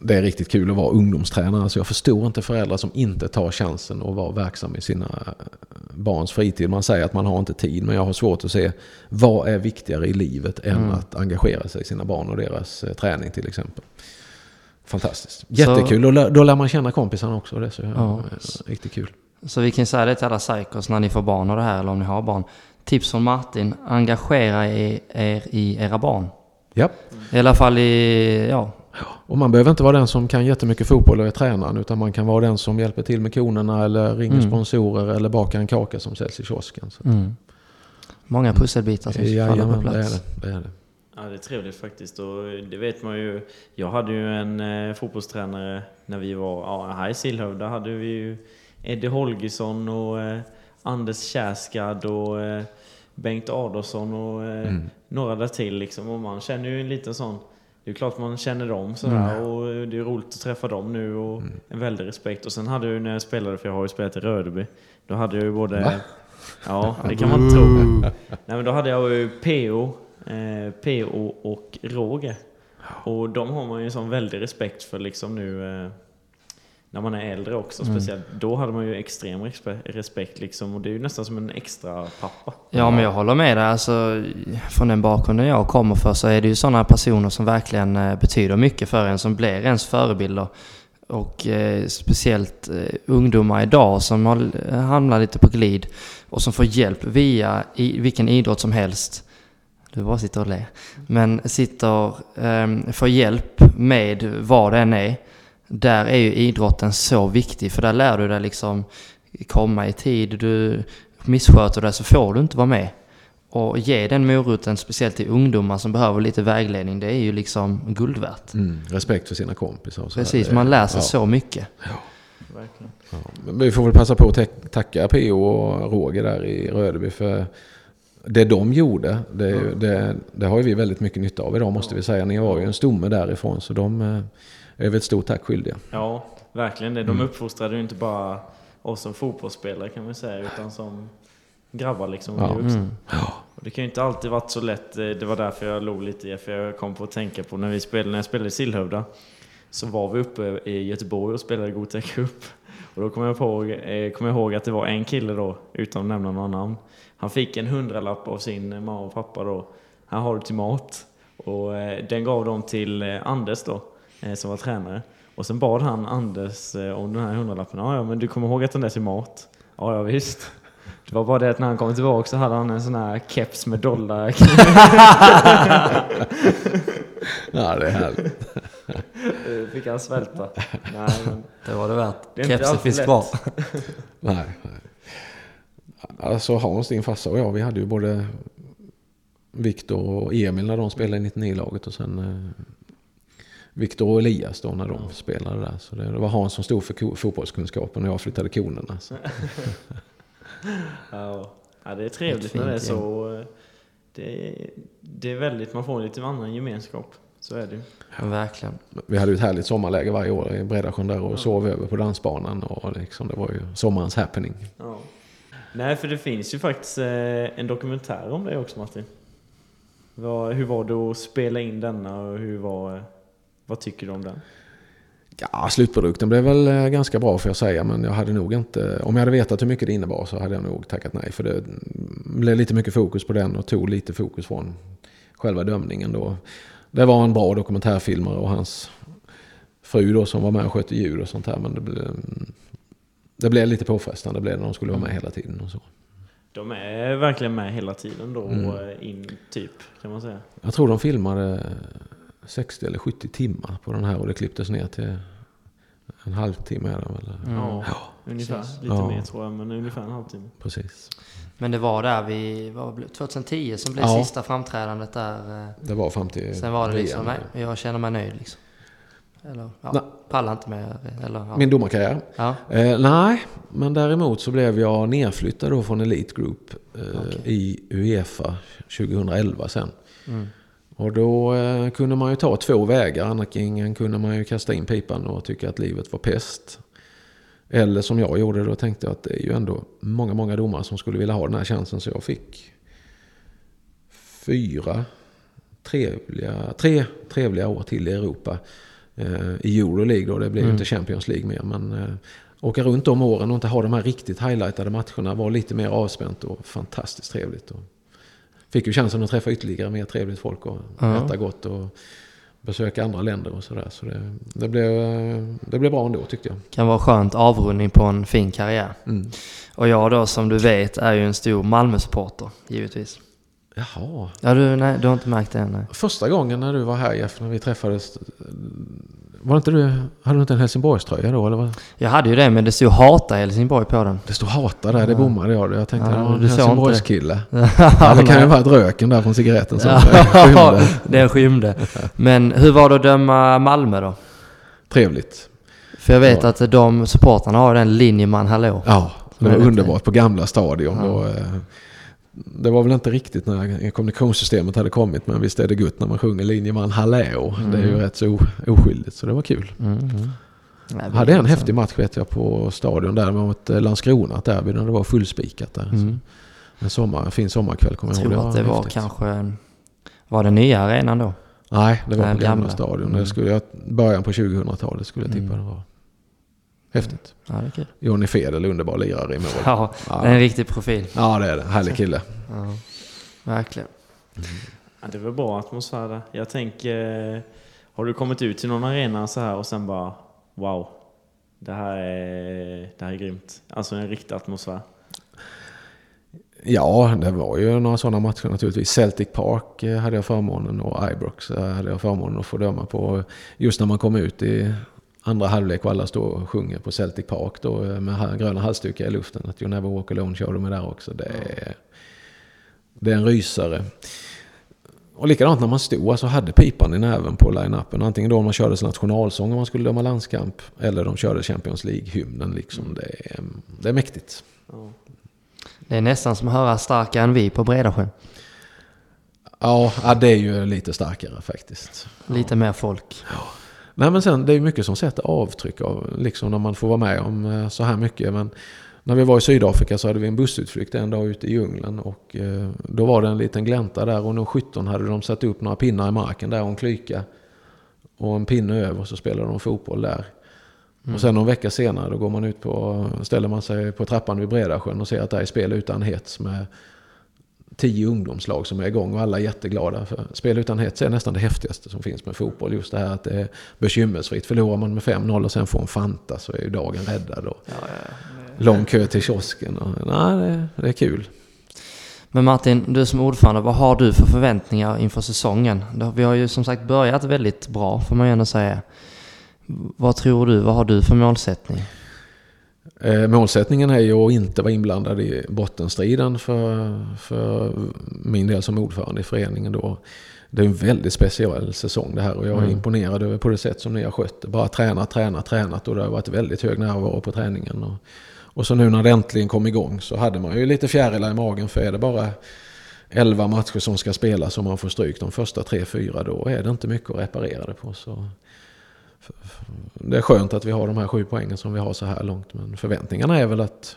det är riktigt kul att vara ungdomstränare. Så jag förstår inte föräldrar som inte tar chansen att vara verksam i sina eh, barns fritid. Man säger att man har inte tid, men jag har svårt att se vad är viktigare i livet än Mm. att engagera sig i sina barn och deras eh, träning till exempel. Fantastiskt. Jättekul. Då, lär- då lär man känna kompisarna också. Det är så Ja. eh, riktigt kul. Så vi kan säga det till alla psykos när ni får barn och det här, eller om ni har barn. Tips från Martin, engagera er, er i era barn. Ja. I alla fall i, ja, Och man behöver inte vara den som kan jättemycket fotboll och är tränaren. Utan man kan vara den som hjälper till med konerna eller ringer Mm. sponsorer eller bakar en kaka som säljs i kiosken. Så. mm. Många pusselbitar som ska falla på Jajamän, det är plats. det. det, är det. Ja, det är trevligt faktiskt. Och det vet man ju. Jag hade ju en eh, fotbollstränare när vi var ja, här i Sillhövda. hade vi ju Eddie Holgersson och eh, Anders Kärskad och eh, Bengt Adolfsson och eh, Mm. några där till liksom. Och man känner ju en liten sån... Det är klart man känner dem sådär och det är roligt att träffa dem nu och en väldig respekt. Och sen hade jag ju när jag spelade, för jag har ju spelat i Rödeby, då hade jag ju både... Va? Ja, det kan man tro. Nej men då hade jag ju PO, eh, PO och Roger. Och de har man ju en sån väldig respekt för liksom nu eh, när man är äldre också. Speciellt då hade man ju extrem respe- respekt liksom. Och det är ju nästan som en extra pappa. Ja, men jag håller med dig. Alltså, från den bakgrunden jag kommer för så är det ju sådana personer som verkligen eh, betyder mycket för en, som blir ens förebilder. Och eh, speciellt eh, ungdomar idag som har eh, hamnat lite på glid och som får hjälp via i, vilken idrott som helst. Du bara sitter och ler. Men sitter, eh, får hjälp med vad det än är. Där är ju idrotten så viktig för där lär du dig liksom komma i tid. Du missköter dig så får du inte vara med. Och ge den moroten, speciellt till ungdomar som behöver lite vägledning, det är ju liksom guld värt. Mm. Respekt för sina kompisar och så Precis, där. man lär sig ja. så mycket. Verkligen. Ja. Men vi får väl passa på att ta- tacka P.O. och Roger där i Rödeby för det de gjorde, det, det, det har ju vi väldigt mycket nytta av idag måste vi säga. Ni var ju en stomme därifrån så de eh, är vi ett stort tack skyldiga. Ja, verkligen det. Mm. De uppfostrade ju inte bara oss som fotbollsspelare kan man säga, utan som grabbar liksom. Ja. Ja. Mm. Och det kan ju inte alltid varit så lätt. Eh, Det var därför jag log lite i för jag kom på att tänka på när vi spelade, när jag spelade i Sillhövda. Så var vi uppe i Göteborg och spelade Gothia Cup. Och då kom jag, på, eh, kom jag ihåg att det var en kille då, utan att nämna några namn. Han fick en hundralapp av sin mamma och pappa då. Här har du till mat. Och eh, den gav de till Anders då, som var tränare. Och sen bad han Anders eh, om den här hundralappen. Ja, ja, men du kommer ihåg att den är till mat? Ja, ja visst. Det var bara det att när han kom tillbaka så hade han en sån här keps med dollar. (laughs) (laughs) Ja, det är härligt. Fick han svälta. Nej, men Det var det värt. Kepsen finns kvar. (laughs) Nej, nej. Alltså Hans, din farsa och jag, vi hade ju både Viktor och Emil när de spelade i 99-laget och sen eh, Viktor och Elias då när de spelade där. Så det, det var Hans som stod för fotbollskunskapen och jag flyttade konerna. Så. (laughs) ja, ja, det är trevligt Ett när det är så. Det är, det är väldigt, man får lite annan gemenskap. Så är det ju. Ja, verkligen. Vi hade ju ett härligt sommarläge varje år i Bredasjön där och sov över på dansbanan. Och liksom, det var ju sommarens happening. Ja. Nej, för det finns ju faktiskt eh, en dokumentär om det också Martin. Hur var det att spela in denna och hur var, vad tycker du om den? Ja, slutprodukten blev väl eh, ganska bra får jag säga. Men jag hade nog inte, om jag hade vetat hur mycket det innebar så hade jag nog tackat nej. För det blev lite mycket fokus på den och tog lite fokus från själva dömningen då. Det var en bra dokumentärfilmare och hans fru då som var med och skötte ljud och sånt här. Men det blev, det blev lite påfrestande det blev när de skulle vara med hela tiden och så. De är verkligen med hela tiden då, Mm. eh, in typ, kan man säga. Jag tror de filmade 60 eller 70 timmar på den här och det klipptes ner till en halvtimme. Är väl? Mm. Ja, ungefär. precis. Lite Ja. mer tror jag, men ungefär en halvtimme. Precis. Men det var där vi, blev, 2010 som blev Ja. sista framträdandet där. eh, Det var fram till Sen var det liksom, nej, jag känner mig nöjd liksom. Eller, ja, pallar inte med, eller ja. Min domarkarriär? ja. Eh, nej, men däremot så blev jag nedflyttad då från Elite Group eh, Okej. i Uefa 2011 sen. Mm. Och då eh, kunde man ju ta två vägar. Antingen kunde man ju kasta in pipan och tycka att livet var pest. Eller som jag gjorde, då tänkte jag att det är ju ändå många, många domare som skulle vilja ha den här chansen. Så jag fick fyra trevliga, tre trevliga år till i Europa. Eh, I Euroleague då, det blev Mm. inte Champions League mer. Men eh, åka runt de åren och inte ha de här riktigt highlightade matcherna var lite mer avspänt och fantastiskt trevligt. Och fick ju chansen att träffa ytterligare mer trevligt folk och Ja. äta gott och besöka andra länder och sådär. Så det, det, blev, det blev bra ändå tyckte jag. Kan vara skönt avrundning på en fin karriär. Mm. Och jag då som du vet är ju en stor Malmö-supporter, givetvis. Jaha. Ja, du, nej, du har inte märkt det än? Nej. Första gången när du var här Jeff, när vi träffades. Var inte du, hade du inte en Helsingborgströja då eller? Vad? Jag hade ju det, men det stod Hata Helsingborg på den. Det stod hata där, det bommade jag. Jag tänkte Ja, det var en Helsingborgskille. (laughs) Ja, det kan ju vara röken där från cigaretten som Ja, (laughs) skymde. det skymde. Men hur var det att döma Malmö då? Trevligt. För jag vet Ja. att de supportrarna har den linjeman hallå. Ja, det var underbart på gamla stadion. Ja. Det var väl inte riktigt när kommunikationssystemet hade kommit men visst är det gott när man sjunger linjeman hallå. Det är ju Mm. rätt så oskyldigt så det var kul. Mm, mm. Nej, Jag hade en häftig match vet jag på stadion där mot eh, Landskrona ett derby när det var fullspikat där. Mm. En, sommar, en fin sommarkväll kommer Jag jag ihåg. tror att det var häftigt. kanske... Var det nya arenan då? Nej, det var Den på gamla, gamla. stadion. Mm. Det skulle jag, början på 2000-talet skulle jag tippa Mm. det var. Häftigt. Ja, det är kul. Johnny Fedel, underbar lirare i mål. Ja, Ja. det är en riktig profil. Ja, det är det. Härlig kille. Ja, verkligen. Ja, det var bra atmosfär där. Jag tänker, eh, har du kommit ut till någon arena så här och sen bara wow, det här är, det här är grymt. Alltså en riktig atmosfär. Ja, det var ju några sådana matcher naturligtvis. Celtic Park eh, hade jag förmånen och Ibrox eh, hade jag förmånen att få döma på. Just när man kom ut i andra halvlek och alla står och sjunger på Celtic Park då eh, med gröna halsdukar i luften. Att You Never Walk Alone körde med där också. Det är, det är en rysare. Och likadant när man stod, alltså hade pipan i näven på line-upen. Antingen då man körde sin nationalsång om man skulle döma landskamp. Eller de körde Champions League-hymnen liksom. Det är, det är mäktigt. Ja. Det är nästan som att höra starkare än vi på Bredasjön. Ja, ja, det är ju lite starkare faktiskt. Lite mer folk. Nej men sen det är ju mycket som sätter avtryck av, liksom när man får vara med om eh, så här mycket. Men när vi var i Sydafrika så hade vi en bussutflykt en dag ute i djungeln och eh, då var det en liten glänta där och nog 17 hade de satt upp några pinnar i marken där och en klyka och en pinne över så spelade de fotboll där. Och sen någon vecka senare då går man ut på, ställer man sig på trappan vid Bredasjön och ser att det är spel utan hets med tio ungdomslag som är igång och alla är jätteglada. För spel utan hets är nästan det häftigaste som finns med fotboll. Just det här att det är bekymmersfritt. Förlorar man med 5-0 och sen får en Fanta så är ju dagen räddad. Och lång kö till kiosken. Och, nej, det, det är kul. Men Martin, du som ordförande, vad har du för förväntningar inför säsongen? Vi har ju som sagt börjat väldigt bra, får man ju ändå säga. Vad tror du? Vad har du för målsättning? Eh, målsättningen är ju att inte vara inblandad i bottenstriden för, för min del som ordförande i föreningen. Då. Det är en väldigt speciell säsong det här och jag är Mm. imponerad över på det sätt som ni har skött det. Bara tränat, tränat, tränat och det har varit väldigt hög närvaro på träningen. Och, och så nu när det äntligen kom igång så hade man ju lite fjärilar i magen för är det bara 11 matcher som ska spelas och man får stryk de första 3-4 då är det inte mycket att reparera det på. Så det är skönt att vi har de här sju poängen som vi har så här långt. Men förväntningarna är väl att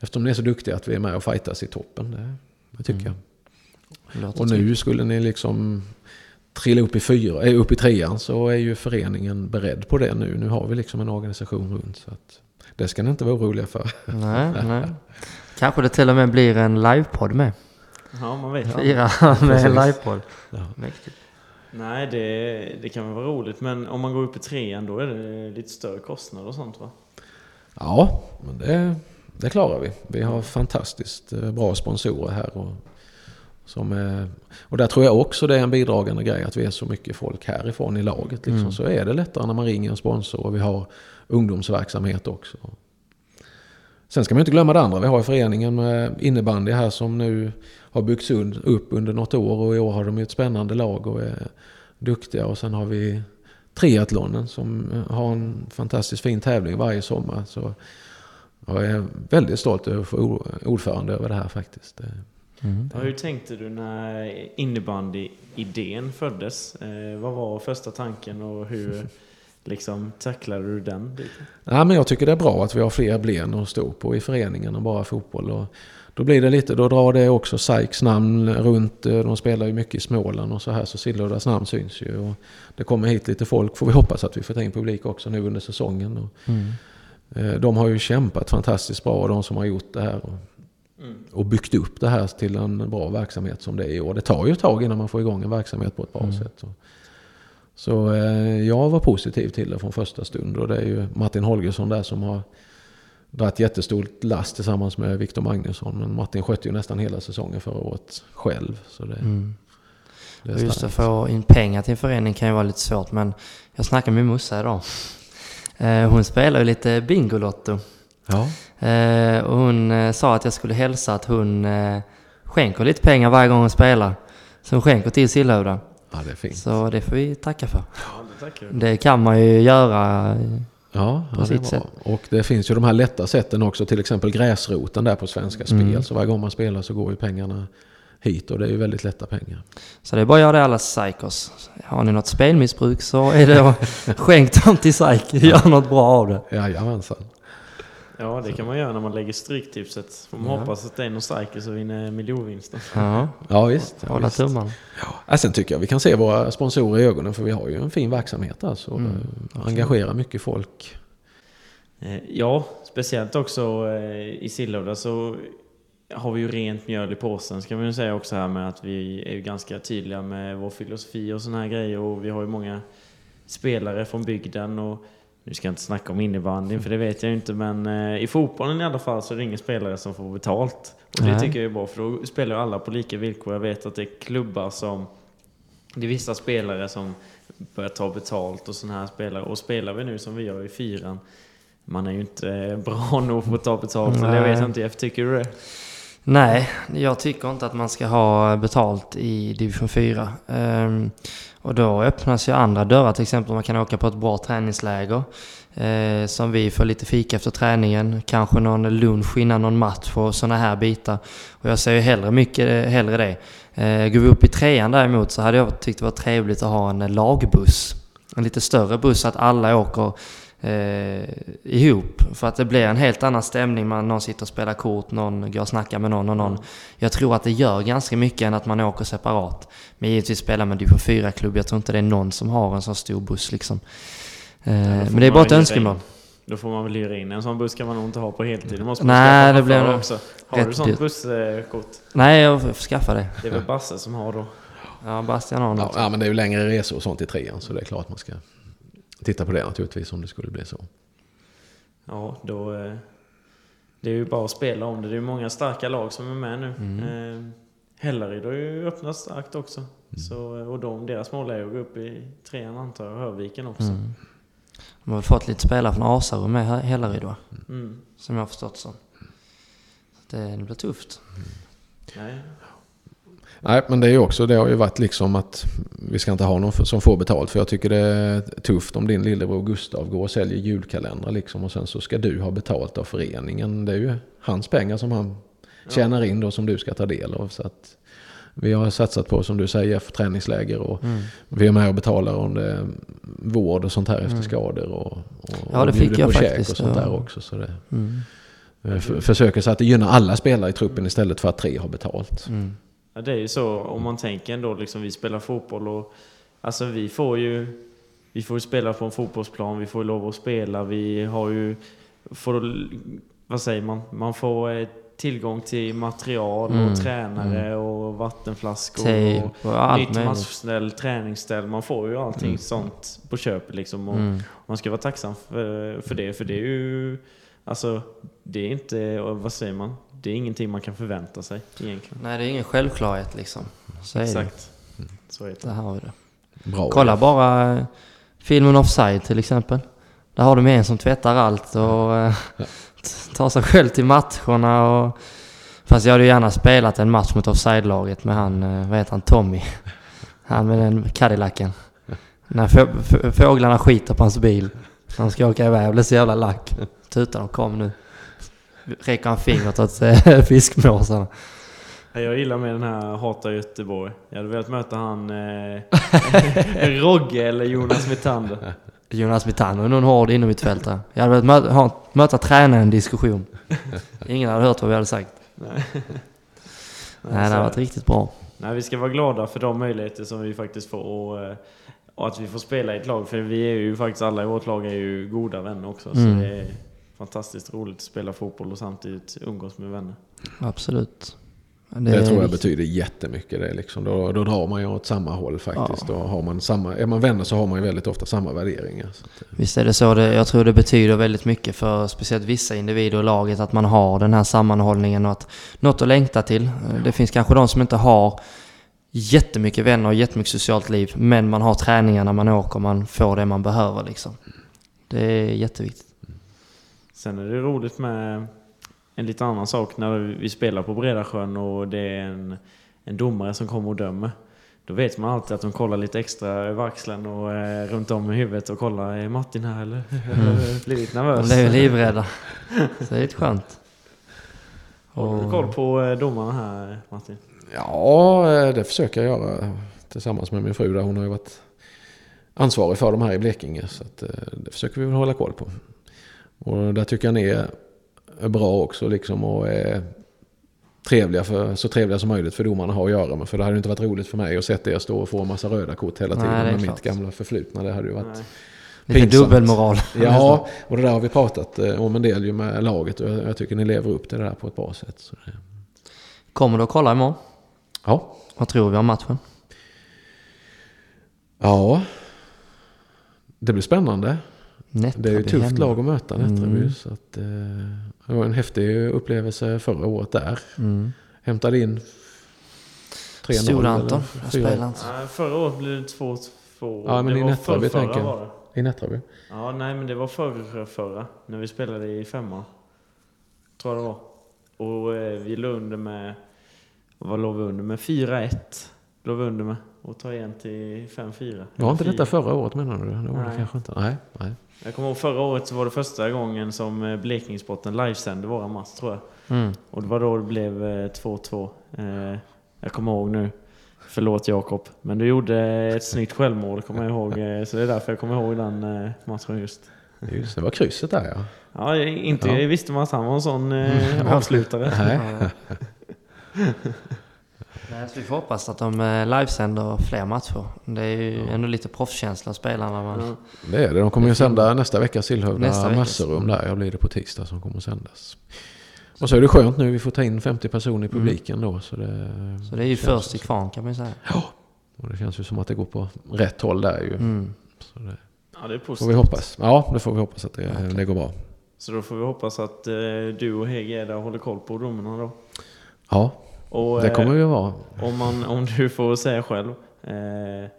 eftersom ni är så duktiga att vi är med och fightas i toppen. Det, det tycker Mm. jag. Låter Och nu skulle ni liksom trilla upp i, fyra, äh, upp i trean så är ju föreningen beredd på det nu. Nu har vi liksom en organisation runt. Så att det ska ni inte vara oroliga för. Nej, (laughs) nej. Kanske det till och med blir en livepodd med. Ja, man vet. Fira med en livepodd. Ja. Mäktigt. Nej, det, det kan väl vara roligt, men om man går upp i trean då är det lite större kostnader och sånt va? Ja, men det, det klarar vi. Vi har fantastiskt eh, bra sponsorer här. Och, som är, och där tror jag också det är en bidragande grej att vi är så mycket folk härifrån i laget. Liksom. Mm. Så är det lättare när man ringer en sponsor och vi har ungdomsverksamhet också. Sen ska man inte glömma det andra. Vi har föreningen med innebandy här som nu har byggts upp under något år och i år har de ju ett spännande lag och är duktiga. Och sen har vi triathlonen som har en fantastiskt fin tävling varje sommar. Så jag är väldigt stolt över att få ordförande över det här faktiskt. Det- Mm. Ja, hur tänkte du när innebandy-idén föddes? Eh, vad var första tanken och hur liksom tacklade du den biten? Ja, men jag tycker det är bra att vi har fler ben att stå på i föreningen än bara fotboll. Och då blir det lite, då drar det också Sykes namn runt. eh, De spelar ju mycket i Småland och så här så Sillhuldas namn syns ju. Och det kommer hit lite folk får vi hoppas att vi får ta in publik också nu under säsongen. Och, Mm. de har ju kämpat fantastiskt bra de som har gjort det här. Och, Mm. och byggt upp det här till en bra verksamhet som det är i år. Det tar ju ett tag innan man får igång en verksamhet på ett bra Mm. sätt. Så, eh, jag var positiv till det från första stund och det är ju Martin Holgersson där som har dragit jättestort last tillsammans med Viktor Magnusson. Men Martin skötte ju nästan hela säsongen förra året själv. Så det, Mm. Det är just att få in pengar till en förening kan ju vara lite svårt men jag snackade med morsa idag. Eh, Hon spelar ju lite Bingolotto. Ja, Eh, Och hon eh, sa att jag skulle hälsa att hon skänker lite pengar varje gång hon spelar. Så hon skänker till Sillhövda. Ja, det är fint. Så det får vi tacka för. Ja, det tackar. Det kan man ju göra. Ja, på ja det sitt sätt. Och det finns ju de här lätta sätten också, till exempel gräsroten där på Svenska Mm. Spel. Så varje gång man spelar så går ju pengarna hit och det är ju väldigt lätta pengar. Så det är bara att göra det alla psykos. Har ni något spelmissbruk så är det att (laughs) skänk dem till psyk. Gör något bra av det. Jajamensan. Ja, det kan man göra när man lägger stryktipset. Får man Ja. hoppas att det är någon psyker som vinner miljonvinsten. Ja, Ja visst. Ja, hålla visst. tummarna. Ja, sen tycker jag vi kan se våra sponsorer i ögonen för vi har ju en fin verksamhet alltså. Mm, Eh, Engagerar mycket folk. Eh, Ja, speciellt också eh, i Sillhövda så har vi ju rent mjöl i påsen ska man ju säga också här med att vi är ju ganska tydliga med vår filosofi och såna här grejer och vi har ju många spelare från bygden och nu ska jag inte snacka om innebandyn för det vet jag inte men eh, i fotbollen i alla fall så är det ingen spelare som får betalt. Och det Nej. tycker jag är bra för då spelar ju alla på lika villkor. Jag vet att det är klubbar som det är vissa spelare som börjar ta betalt och sådana här spelare. Och spelar vi nu som vi gör i fyran man är ju inte bra (laughs) nog för att ta betalt. Eller jag vet Nej. inte, Jeff, tycker du det? Nej, jag tycker inte att man ska ha betalt i division 4. Um, ehm, och då öppnas ju andra dörrar, till exempel man kan åka på ett bra träningsläger. uh, som vi får lite fika efter träningen, kanske någon lunch innan någon match och sådana här bitar. Och jag ser ju hellre mycket eh, hellre det. Uh, går vi upp i trean däremot så hade jag tyckt det var trevligt att ha en lagbuss. En lite större buss så att alla åker eh, ihop. För att det blir en helt annan stämning. Man, någon sitter och spelar kort, någon går och snackar med någon och någon. Jag tror att det gör ganska mycket än att man åker separat. Men givetvis spelar man division 4-klubb. Jag tror inte det är någon som har en sån stor buss liksom. Eh, men det är bara ett önskemål. Då får man väl hyra in. En sån buss kan man nog inte ha på heltid. Måste Nej, det blir också. Har du sånt busskort? Nej, jag får skaffa det. Det är väl Basse som har då? Ja, Bastian har något. ja, men det är ju längre resor och sånt i trean så det är klart man ska titta på det naturligtvis om det skulle bli så. Ja, då... eh, Det är ju bara att spela om det. Det är ju många starka lag som är med nu. Mm. Eh, Hällaryd har ju öppnat starkt också. Så, eh, och de, deras mål är ju att gå upp i trean antar jag. Hörviken också. Mm. De har fått lite spelare från Asarum med Hällaryd va? Mm. Som jag har förstått så. Det, det blir tufft. Nej. Nej, men det är också, det har ju varit liksom att vi ska inte ha någon som får betalt. För jag tycker det är tufft om din lillebror Gustav går och säljer julkalendrar liksom. Och sen så ska du ha betalt av föreningen. Det är ju hans pengar som han tjänar in då som du ska ta del av. Så att vi har satsat på, som du säger, för träningsläger och Mm. vi är med och betalar om det vård och sånt här efter Mm. skador. Och, och, Ja, det och fick jag faktiskt, och sånt ja. där också. Så det, Mm. eh, för, försöker så att det gynnar alla spelare i truppen istället för att tre har betalt. Mm. Ja, det är ju så om man tänker ändå liksom vi spelar fotboll och alltså vi får ju vi får ju spela på en fotbollsplan, vi får ju lov att spela, vi har ju får, vad säger man, man får eh, tillgång till material Mm, och tränare och vattenflaskor Tejp och och nytt matchställ, träningsställ, man får ju allting Mm. sånt på köpet liksom. Och Mm. Man ska vara tacksam för, för det, för det är ju alltså det är inte, vad säger man, det är ingenting man kan förvänta sig egentligen. Nej, det är ingen självklarhet liksom. Så är det. Exakt. Så är Det här har vi det. Bra. Kolla bara eh, filmen Offside till exempel. Där har de en som tvättar allt och eh, (laughs) tar sig själv till matcherna och... Fast jag hade ju gärna spelat en match mot Offside-laget med han, eh, vad heter han, Tommy. (laughs) Han med den Cadillacen. När få- få- fåglarna skiter på hans bil. Han ska åka iväg, jag blir så jävla lack. Tutar de kom nu. Räcker han fingret åt eh, (laughs) fiskmåsarna. Ja, Jag gillar med den här Hata Göteborg. Jag hade velat möta han eh, (laughs) (laughs) Rogge eller Jonas Mitander. Jonas Mitano är nog en hård innermittfältare. Jag hade velat möta, ha, möta tränaren i en diskussion. Ingen hade hört vad vi hade sagt. Nej. Nej, det hade varit riktigt bra. Nej, vi ska vara glada för de möjligheter som vi faktiskt får och, eh, och att vi får spela i ett lag. För vi är ju faktiskt, alla i vårt lag är ju goda vänner också. Mm. Så det är fantastiskt roligt att spela fotboll och samtidigt umgås med vänner. Absolut. Det, är tror jag betyder jättemycket. Det, liksom. då, då drar man ju åt samma håll faktiskt. Då har man samma, är man vänner så har man ju väldigt ofta samma värderingar. Visst är det så. Det, jag tror det betyder väldigt mycket för speciellt vissa individer i laget att man har den här sammanhållningen och att något att längta till. Det finns kanske de som inte har jättemycket vänner och jättemycket socialt liv. Men man har träningar när man åker, man får det man behöver liksom. Det är jätteviktigt. Sen är det roligt med en lite annan sak när vi spelar på Bredasjön och det är en, en domare som kommer och dömer. Då vet man alltid att de kollar lite extra över axeln och eh, runt om i huvudet och kollar, är Martin här eller? Mm. (laughs) Blivit nervös. De blev livrädda. Så det är lite skönt. Har du koll på eh, domarna här Martin? Ja, eh, det försöker jag göra tillsammans med min fru. Där hon har ju varit ansvarig för de här i Blekinge. Så att, eh, det försöker vi väl hålla koll på. Och där tycker jag ni är bra också liksom och är trevliga för, så trevliga som möjligt för domarna har att göra med. För det hade inte varit roligt för mig att se er stå och få en massa röda kort hela tiden Nej, med klart. mitt gamla förflutna. Det hade ju varit Nej. Lite dubbelmoral. (laughs) Ja, och det där har vi pratat eh, om en del ju med laget och jag tycker ni lever upp till det där på ett bra sätt. Kommer du att kolla imorgon? Ja. Vad tror vi om matchen? Ja, det blir spännande. Nättraby det är ju ett tufft hemma. lag att möta Nättraby. Mm. Så att, eh, det var en häftig upplevelse förra året där. Mm. Hämtade in 3-0. Stod Anton? Jag spelade inte. förra året blev det 2-2. Ja, men det i Nättraby tänker jag. I Nättraby? Ja, nej men det var förra, förra. När vi spelade i femman. Tror jag det var. Och eh, vi låg under med... Vad låg vi under med? 4-1. Vi under med. Och tar igen till 5-4. Var inte detta förra året menar du? Det var nej. det kanske inte. Nej, nej. Jag kommer ihåg förra året så var det första gången som eh, Blekingesporten livesände våra match tror jag. Mm. Och det var då det blev 2-2. Eh, jag kommer ihåg nu. Förlåt Jakob. Men du gjorde ett snyggt självmål kommer jag ihåg. Så det är därför jag kommer ihåg den matchen just. Just det, var krysset där ja. Ja, inte ja. visste man att han var en sån eh, avslutare. (laughs) Nej. (laughs) Nej, så vi får hoppas att de eh, livesänder fler matcher. Det är ju ja. ändå lite proffskänsla spelarna. Man... Ja. Det är det. De kommer ju sända nästa vecka Sillhövda Mässerum där. Jag blir det på tisdag som kommer sändas. Och så är det skönt nu. Vi får ta in 50 personer i mm. publiken mm. då. Så det, så det är ju först i kvarn kan man ju säga. Ja, och det känns ju som att det går på rätt håll där ju. Mm. Så det, ja, det är positivt. Får vi hoppas. Ja, det får vi hoppas att det, okay. det går bra. Så då får vi hoppas att eh, du och Hege är där och håller koll på domarna då? Ja, och, det kommer vi att vara. Om, man, om du får säga själv. Eh,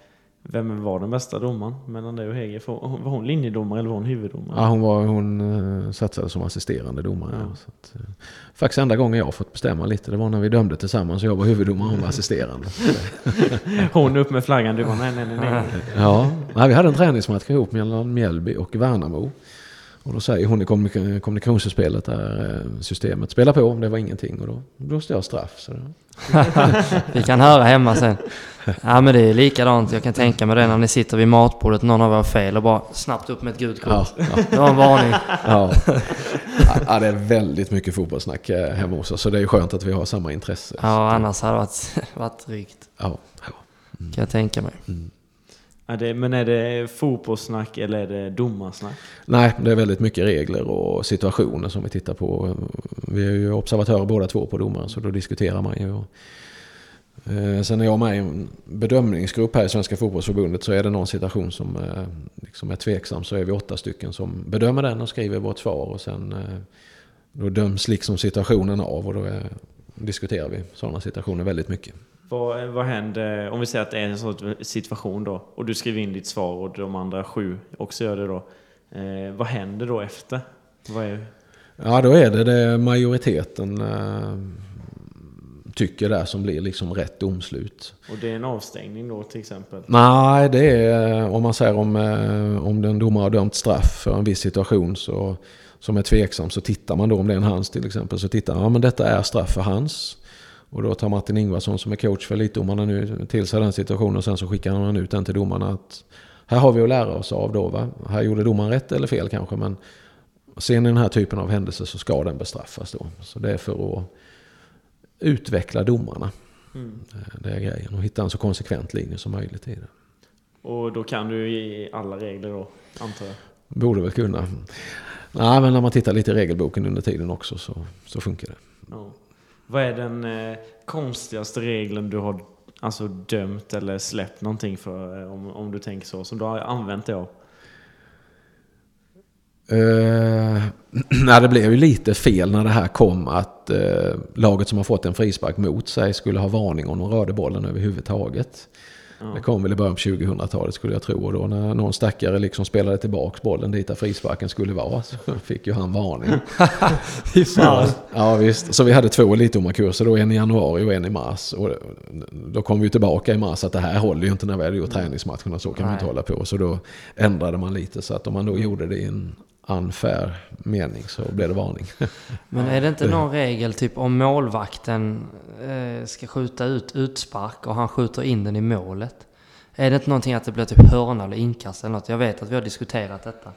vem var den bästa domaren mellan dig och Hege? Var hon linjedomare eller var hon huvuddomare? Ja, hon, var, hon uh, satsade som assisterande domare. Ja. Så att, uh, faktiskt enda gången jag fått bestämma lite, det var när vi dömde tillsammans. Jag var huvuddomare och hon var assisterande. (laughs) hon upp med flaggan, du var nej, nej, nej. nej. ja, nej, vi hade en träningsmatch ihop mellan Mjällby och Värnamo. Och då säger hon i kommunikationsspelet där eh, systemet spela på, det var ingenting och då blåste jag straff. Så (laughs) Vi kan höra hemma sen. Ja men det är likadant, jag kan tänka mig det när ni sitter vid matbordet, någon av er har fel och bara snabbt upp med ett gult kort. Ja, ja. Det var en varning. Ja. ja, det är väldigt mycket fotbollssnack eh, hemma hos oss så det är skönt att vi har samma intresse. Ja, annars hade det varit, varit drygt. Ja, ja. Mm. Kan jag tänka mig. Mm. Ja, det, men är det fotbollssnack eller är det domarsnack? Nej, det är väldigt mycket regler och situationer som vi tittar på. Vi är ju observatörer båda två på domaren, så då diskuterar man ju. Eh, sen är jag med i en bedömningsgrupp här i Svenska Fotbollsförbundet så är det någon situation som eh, liksom är tveksam så är vi åtta stycken som bedömer den och skriver vårt svar och sen eh, då döms liksom situationen av och då är, diskuterar vi sådana situationer väldigt mycket. Vad, vad händer om vi säger att det är en sån situation då och du skriver in ditt svar och de andra sju också gör det då. Eh, vad händer då efter? Vad är... Ja, då är det det majoriteten eh, tycker där som blir liksom rätt domslut. Och det är en avstängning då till exempel? Nej, det är om man säger om, eh, om den domare har dömt straff för en viss situation så, som är tveksam så tittar man då om det är en hans till exempel så tittar man, ja men detta är straff för hans. Och då tar Martin Ingvarsson som är coach för elitdomarna nu till sig den situationen och sen så skickar han ut den till domarna att här har vi att lära oss av då. Va? Här gjorde domaren rätt eller fel kanske men sen i den här typen av händelser så ska den bestraffas då. Så det är för att utveckla domarna. Mm. Det är grejen och hitta en så konsekvent linje som möjligt i det. Och då kan du i alla regler då, antar jag? Borde väl kunna. Nej, men när man tittar lite i regelboken under tiden också så, så funkar det. Ja. Vad är den eh, konstigaste regeln du har alltså, dömt eller släppt någonting för, eh, om, om du tänker så, som du har använt dig av? Uh, Nej, det blev ju lite fel när det här kom att uh, laget som har fått en frispark mot sig skulle ha varning om de rörde bollen överhuvudtaget. Ja. Det kom väl i början på 2000-talet skulle jag tro. Och då när någon stackare liksom spelade tillbaks bollen dit där frisparken skulle vara så (laughs) fick ju han varning. (laughs) Fan. Ja visst, så vi hade två elitdomarkurser då, en i januari och en i mars. Och då kom vi tillbaka i mars att det här håller ju inte när vi hade gjort träningsmatcherna, så kan vi inte Nej. hålla på. Så då ändrade man lite så att om man då gjorde det i en unfair mening så blev det varning. (laughs) Men är det inte någon regel, typ om målvakten eh, ska skjuta ut utspark och han skjuter in den i målet? Är det inte någonting att det blir typ hörna eller inkast eller något? Jag vet att vi har diskuterat detta.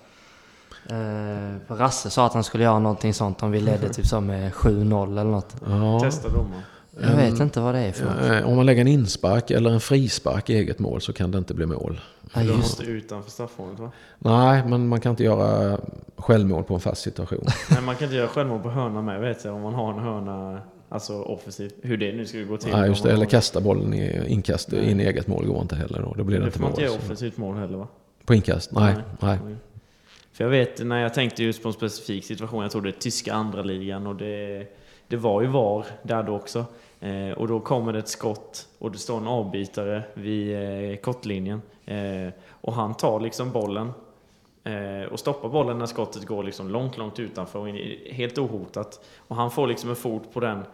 Eh, Rasse sa att han skulle göra någonting sånt om vi ledde typ så med 7-0 eller något. Ja, Testa domaren. Jag vet inte vad det är för något. eh, om man lägger en inspark eller en frispark i eget mål så kan det inte bli mål. Ja, just måste utanför straffområdet va? Nej, men man kan inte göra självmål på en fast situation. (laughs) Nej, man kan inte göra självmål på hörna med vet jag. Om man har en hörna, alltså offensivt. Hur det nu ska gå till. Nej, just det. Eller kasta bollen i inkast Nej. in i eget mål går inte heller då. Då blir det, Det inte får man mål. inte göra offensivt mål heller va? På inkast? Nej, nej. För jag vet när jag tänkte just på en specifik situation, jag tog det tyska andra ligan och det, det var ju VAR där då också. Eh, och då kommer det ett skott och det står en avbytare vid eh, kortlinjen. Eh, och han tar liksom bollen eh, och stoppar bollen när skottet går liksom långt, långt utanför och in, helt ohotat. Och han får liksom en fot på den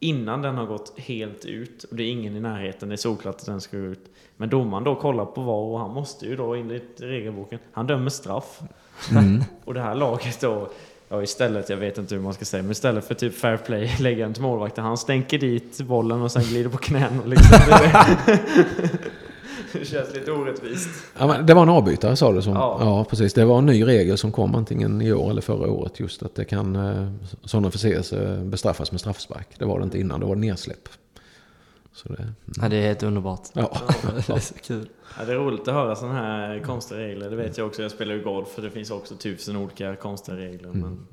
innan den har gått helt ut. Och det är ingen i närheten, det är solklart att den ska gå ut. Men domaren då kollar på VAR och han måste ju då enligt regelboken, han dömer straff. Mm. (laughs) Och det här laget då, ja istället, jag vet inte hur man ska säga, men istället för typ fair play (laughs) lägga den till målvakten, han stänker dit bollen och sen glider på knän och liksom. (laughs) Det, känns lite orättvist. Ja, men det var en avbytare sa du som? Ja. Ja. precis. Det var en ny regel som kom antingen i år eller förra året. Just att det kan eh, sådana förseelser bestraffas med straffspark. Det var det inte innan, det var nedsläpp. Så det, Ja, det är helt underbart. ja. (laughs) det är så kul. Ja, det är roligt att höra sådana här konstiga regler, det vet jag också. Jag spelar ju golf, för det finns också tusen olika konstiga regler. Men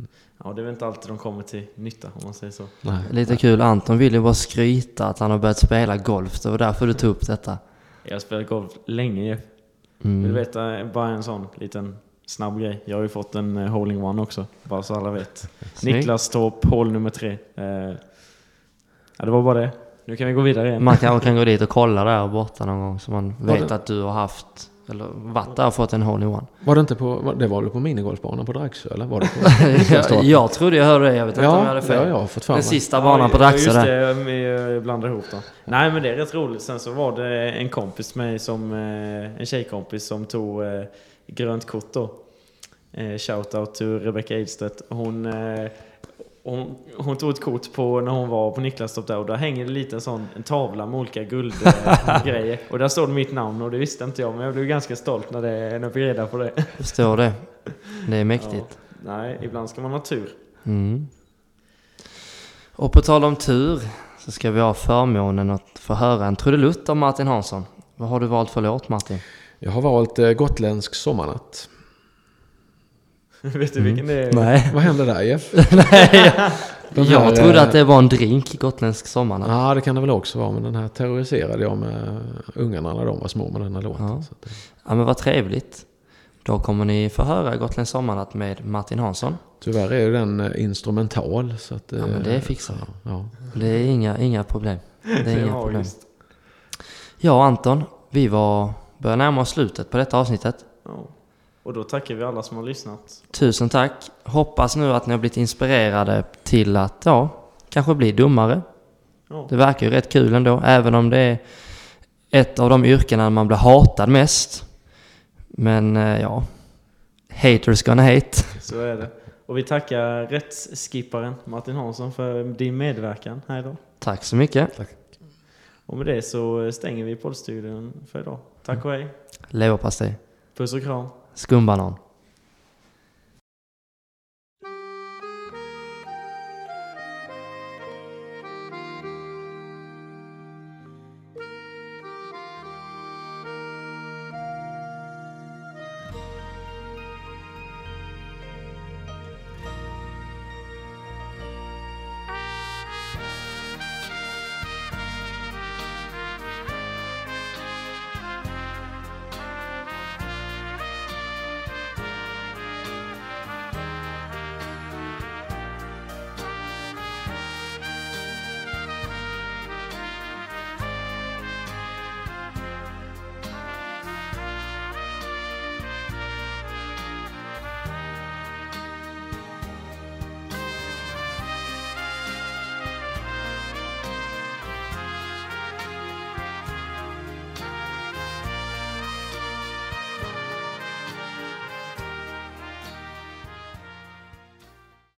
ja, det är väl inte alltid de kommer till nytta, om man säger så. Nej. Lite kul. Anton vill ju bara skryta att han har börjat spela golf. Det var därför du tog upp detta. Jag har spelat golf länge ju. Vill du Mm. veta bara en sån liten snabb grej? Jag har ju fått en eh, hole-in-one också, bara så alla vet. (laughs) Snyggt. Niklas Torp, hål nummer tre. Eh, ja, det var bara det. Nu kan vi gå vidare igen. Man kanske kan gå dit och kolla där borta någon gång så man Var vet det- att du har haft, eller varit där och fått en hole-in-one. Var det inte på, det var väl på minigolfbanan på Dragsö eller? Var det på, (laughs) jag, jag trodde jag hörde det, jag vet inte om jag ja, hade det fel. har jag Den sista banan på Ja, Dragsö just där. det, vi blandar ihop dem. Nej men det är rätt roligt. Sen så var det en kompis med mig som, eh, en tjejkompis som tog eh, grönt kort då. Eh, Shoutout till Rebecca Eidstedt. Hon, eh, hon, hon tog ett kort på när hon var på Niklastorp där och där hänger det lite en sån en tavla med olika guldgrejer. (laughs) och där står det mitt namn och det visste inte jag men jag blev ganska stolt när, det, när jag fick reda på det. Förstår det. Det är (laughs) mäktigt. Nej, ibland ska man ha tur. Mm. Och på tal om tur så ska vi ha förmånen att få höra en trudelutt av Martin Hansson. Vad har du valt för låt Martin? Jag har valt eh, Gotländsk sommarnatt. (laughs) Vet du vilken det är? Nej. Vad hände där Jeff? (laughs) Nej, jag här, trodde eh, att det var en drink, gotländsk sommarnatt. Ja, det kan det väl också vara. Men den här terroriserade jag med ungarna när de var små med den här låten. Ja. Eh, Ja men vad trevligt. Då kommer ni få höra Gotländsk sommarnatt med Martin Hansson. tyvärr är ju den eh, instrumental. Så att, Ja, men det eh, fixar vi. Ja. Det är inga, inga problem. Det är inga Ja, problem. Ja Anton, vi var, börjar närma oss slutet på detta avsnittet. Ja. Och då tackar vi alla som har lyssnat. Tusen tack. Hoppas nu att ni har blivit inspirerade till att, ja, kanske bli dummare. Ja. Det verkar ju rätt kul ändå, även om det är ett av de yrkena man blir hatad mest. Men eh, ja, haters gonna hate. Så är det. Och vi tackar rättsskipparen Martin Hansson för din medverkan här idag. Tack så mycket. Och med det så stänger vi poddstudion för idag. Tack och hej. Leverpastej. Puss och kram. Skumbanan.